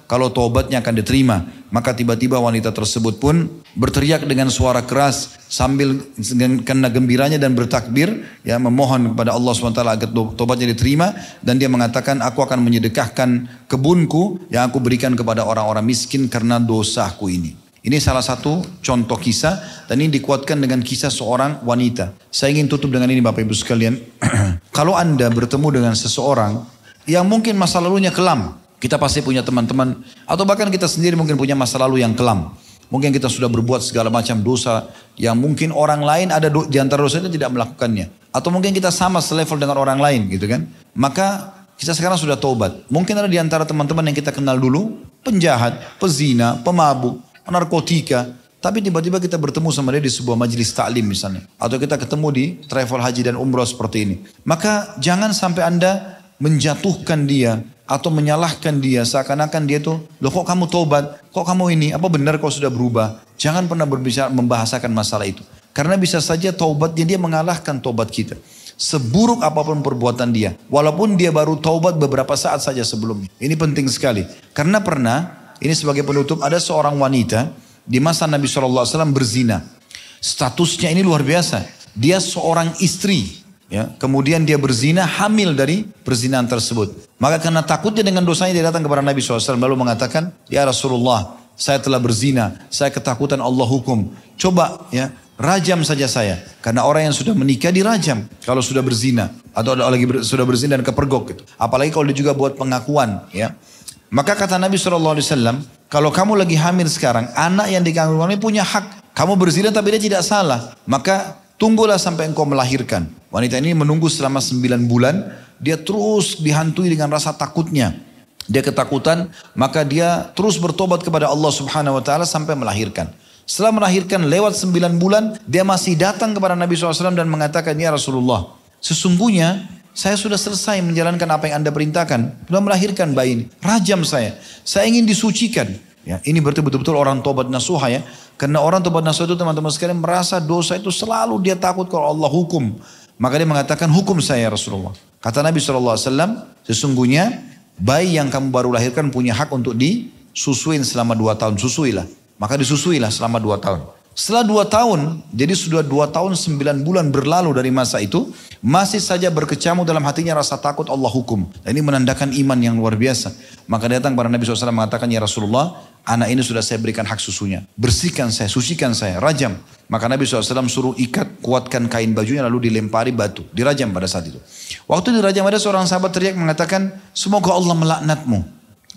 S1: Kalau taubatnya akan diterima. Maka tiba-tiba wanita tersebut pun berteriak dengan suara keras. sambil kena gembiranya dan bertakbir ya memohon kepada Allah SWT agar tobatnya diterima dan dia mengatakan aku akan menyedekahkan kebunku yang aku berikan kepada orang-orang miskin karena dosaku ini. Ini salah satu contoh kisah dan ini dikuatkan dengan kisah seorang wanita. Saya ingin tutup dengan ini Bapak Ibu sekalian. (clears throat) Kalau Anda bertemu dengan seseorang yang mungkin masa lalunya kelam, kita pasti punya teman-teman atau bahkan kita sendiri mungkin punya masa lalu yang kelam. Mungkin kita sudah berbuat segala macam dosa yang mungkin orang lain ada di antara dosa itu tidak melakukannya. Atau mungkin kita sama selevel dengan orang lain gitu kan. Maka kita sekarang sudah taubat. Mungkin ada di antara teman-teman yang kita kenal dulu, penjahat, pezina, pemabuk, narkotika. Tapi tiba-tiba kita bertemu sama dia di sebuah majelis taklim misalnya. Atau kita ketemu di travel haji dan umroh seperti ini. Maka jangan sampai anda menjatuhkan dia atau menyalahkan dia. Seakan-akan dia tuh loh kok kamu tobat kok kamu ini? Apa benar kau sudah berubah? Jangan pernah berbicara membahasakan masalah itu. Karena bisa saja taubatnya dia mengalahkan taubat kita. Seburuk apa pun perbuatan dia. Walaupun dia baru taubat beberapa saat saja sebelumnya. Ini penting sekali. Karena pernah ini sebagai penutup ada seorang wanita di masa Nabi SAW berzina statusnya ini luar biasa dia seorang istri Ya, kemudian dia berzina hamil dari perzinahan tersebut. Maka karena takutnya dengan dosanya dia datang kepada Nabi SAW lalu mengatakan, Ya Rasulullah, saya telah berzina, saya ketakutan Allah hukum. Coba ya, rajam saja saya. Karena orang yang sudah menikah dirajam kalau sudah berzina atau lagi ber, sudah berzina dan kepergok gitu. Apalagi kalau dia juga buat pengakuan ya. Maka kata Nabi SAW, kalau kamu lagi hamil sekarang, anak yang dikandung ini punya hak. Kamu berzina tapi dia tidak salah. Maka Tunggulah sampai engkau melahirkan. Wanita ini menunggu selama sembilan bulan. Dia terus dihantui dengan rasa takutnya. Dia ketakutan, maka dia terus bertobat kepada Allah subhanahu wa ta'ala sampai melahirkan. Setelah melahirkan lewat sembilan bulan, dia masih datang kepada Nabi SAW dan mengatakan, Ya Rasulullah, sesungguhnya saya sudah selesai menjalankan apa yang anda perintahkan. Sudah melahirkan bayi ini. Rajam saya. Saya ingin disucikan. Ya, ini berarti betul-betul orang tobat nasuha ya. Karena orang tobat nasuh itu teman-teman sekalian merasa dosa itu selalu dia takut kalau Allah hukum. Maka dia mengatakan hukum saya Rasulullah. Kata Nabi SAW, sesungguhnya bayi yang kamu baru lahirkan punya hak untuk disusuin selama dua tahun. Susuilah. Maka disusuilah selama dua tahun. Setelah dua tahun, jadi sudah dua tahun sembilan bulan berlalu dari masa itu, masih saja berkecamuk dalam hatinya rasa takut Allah hukum. Dan ini menandakan iman yang luar biasa. Maka datang pada Nabi SAW mengatakan, Ya Rasulullah, anak ini sudah saya berikan hak susunya. Bersihkan saya, sucikan saya, rajam. Maka Nabi SAW suruh ikat, kuatkan kain bajunya lalu dilempari batu. Dirajam pada saat itu. Waktu dirajam ada seorang sahabat teriak mengatakan, semoga Allah melaknatmu.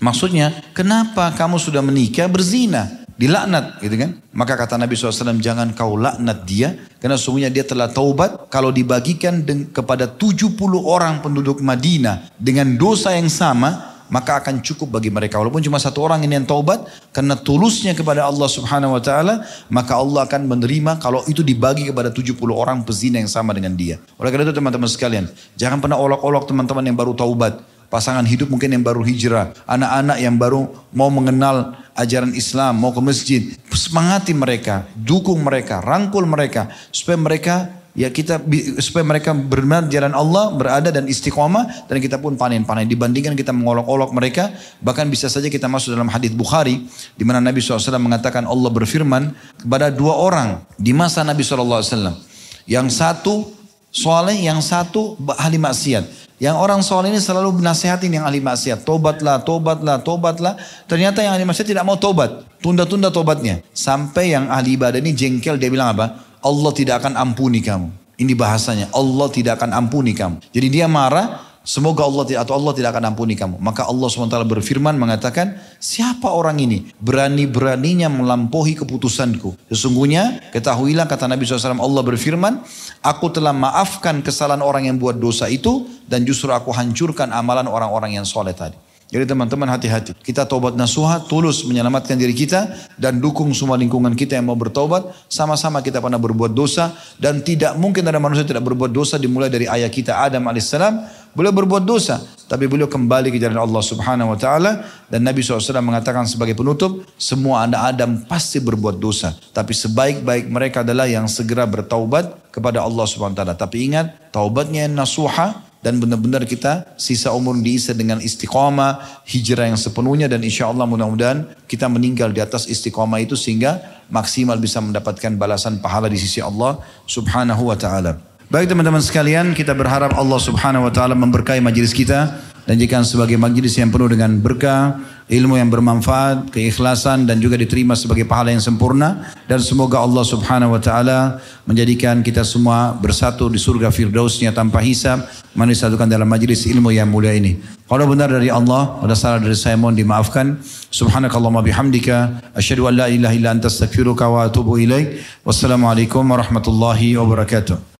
S1: Maksudnya, kenapa kamu sudah menikah berzina? Dilaknat gitu kan. Maka kata Nabi SAW, jangan kau laknat dia. Karena sesungguhnya dia telah taubat. Kalau dibagikan kepada 70 orang penduduk Madinah dengan dosa yang sama, maka akan cukup bagi mereka. Walaupun cuma satu orang ini yang taubat, karena tulusnya kepada Allah subhanahu wa ta'ala, maka Allah akan menerima kalau itu dibagi kepada 70 orang pezina yang sama dengan dia. Oleh karena itu teman-teman sekalian, jangan pernah olok-olok teman-teman yang baru taubat. Pasangan hidup mungkin yang baru hijrah. Anak-anak yang baru mau mengenal ajaran Islam, mau ke masjid. Semangati mereka, dukung mereka, rangkul mereka. Supaya mereka ya kita supaya mereka benar jalan Allah berada dan istiqomah dan kita pun panen-panen dibandingkan kita mengolok-olok mereka bahkan bisa saja kita masuk dalam hadis Bukhari di mana Nabi SAW mengatakan Allah berfirman kepada dua orang di masa Nabi SAW yang satu soleh yang satu ahli maksiat yang orang soleh ini selalu menasihatin yang ahli maksiat. Tobatlah, tobatlah, tobatlah. Ternyata yang ahli maksiat tidak mau tobat. Tunda-tunda tobatnya. Sampai yang ahli ibadah ini jengkel dia bilang apa? Allah tidak akan ampuni kamu. Ini bahasanya, Allah tidak akan ampuni kamu. Jadi dia marah, semoga Allah tidak atau Allah tidak akan ampuni kamu. Maka Allah SWT berfirman mengatakan, siapa orang ini? Berani-beraninya melampaui keputusanku. Sesungguhnya, ketahuilah kata Nabi SAW, Allah berfirman, aku telah maafkan kesalahan orang yang buat dosa itu, dan justru aku hancurkan amalan orang-orang yang soleh tadi. Jadi teman-teman hati-hati. Kita taubat nasuha, tulus menyelamatkan diri kita dan dukung semua lingkungan kita yang mau bertaubat. Sama-sama kita pernah berbuat dosa dan tidak mungkin ada manusia tidak berbuat dosa dimulai dari ayah kita Adam alaihissalam. Beliau berbuat dosa, tapi beliau kembali ke jalan Allah subhanahu wa ta'ala. Dan Nabi SAW mengatakan sebagai penutup, semua anak Adam pasti berbuat dosa. Tapi sebaik-baik mereka adalah yang segera bertaubat kepada Allah subhanahu wa ta'ala. Tapi ingat, taubatnya yang nasuha, dan benar-benar kita sisa umur diisi dengan istiqomah, hijrah yang sepenuhnya dan insya Allah mudah-mudahan kita meninggal di atas istiqomah itu sehingga maksimal bisa mendapatkan balasan pahala di sisi Allah subhanahu wa ta'ala. Baik teman-teman sekalian, kita berharap Allah subhanahu wa ta'ala memberkahi majelis kita dan jika sebagai majelis yang penuh dengan berkah, ilmu yang bermanfaat, keikhlasan dan juga diterima sebagai pahala yang sempurna dan semoga Allah Subhanahu wa taala menjadikan kita semua bersatu di surga firdausnya tanpa hisab, menisatukan dalam majelis ilmu yang mulia ini. Kalau benar dari Allah, ada salah dari saya mohon dimaafkan. Subhanakallahumma bihamdika asyhadu an la ilaha illa anta astaghfiruka wa atubu ilaik. Wassalamualaikum warahmatullahi wabarakatuh.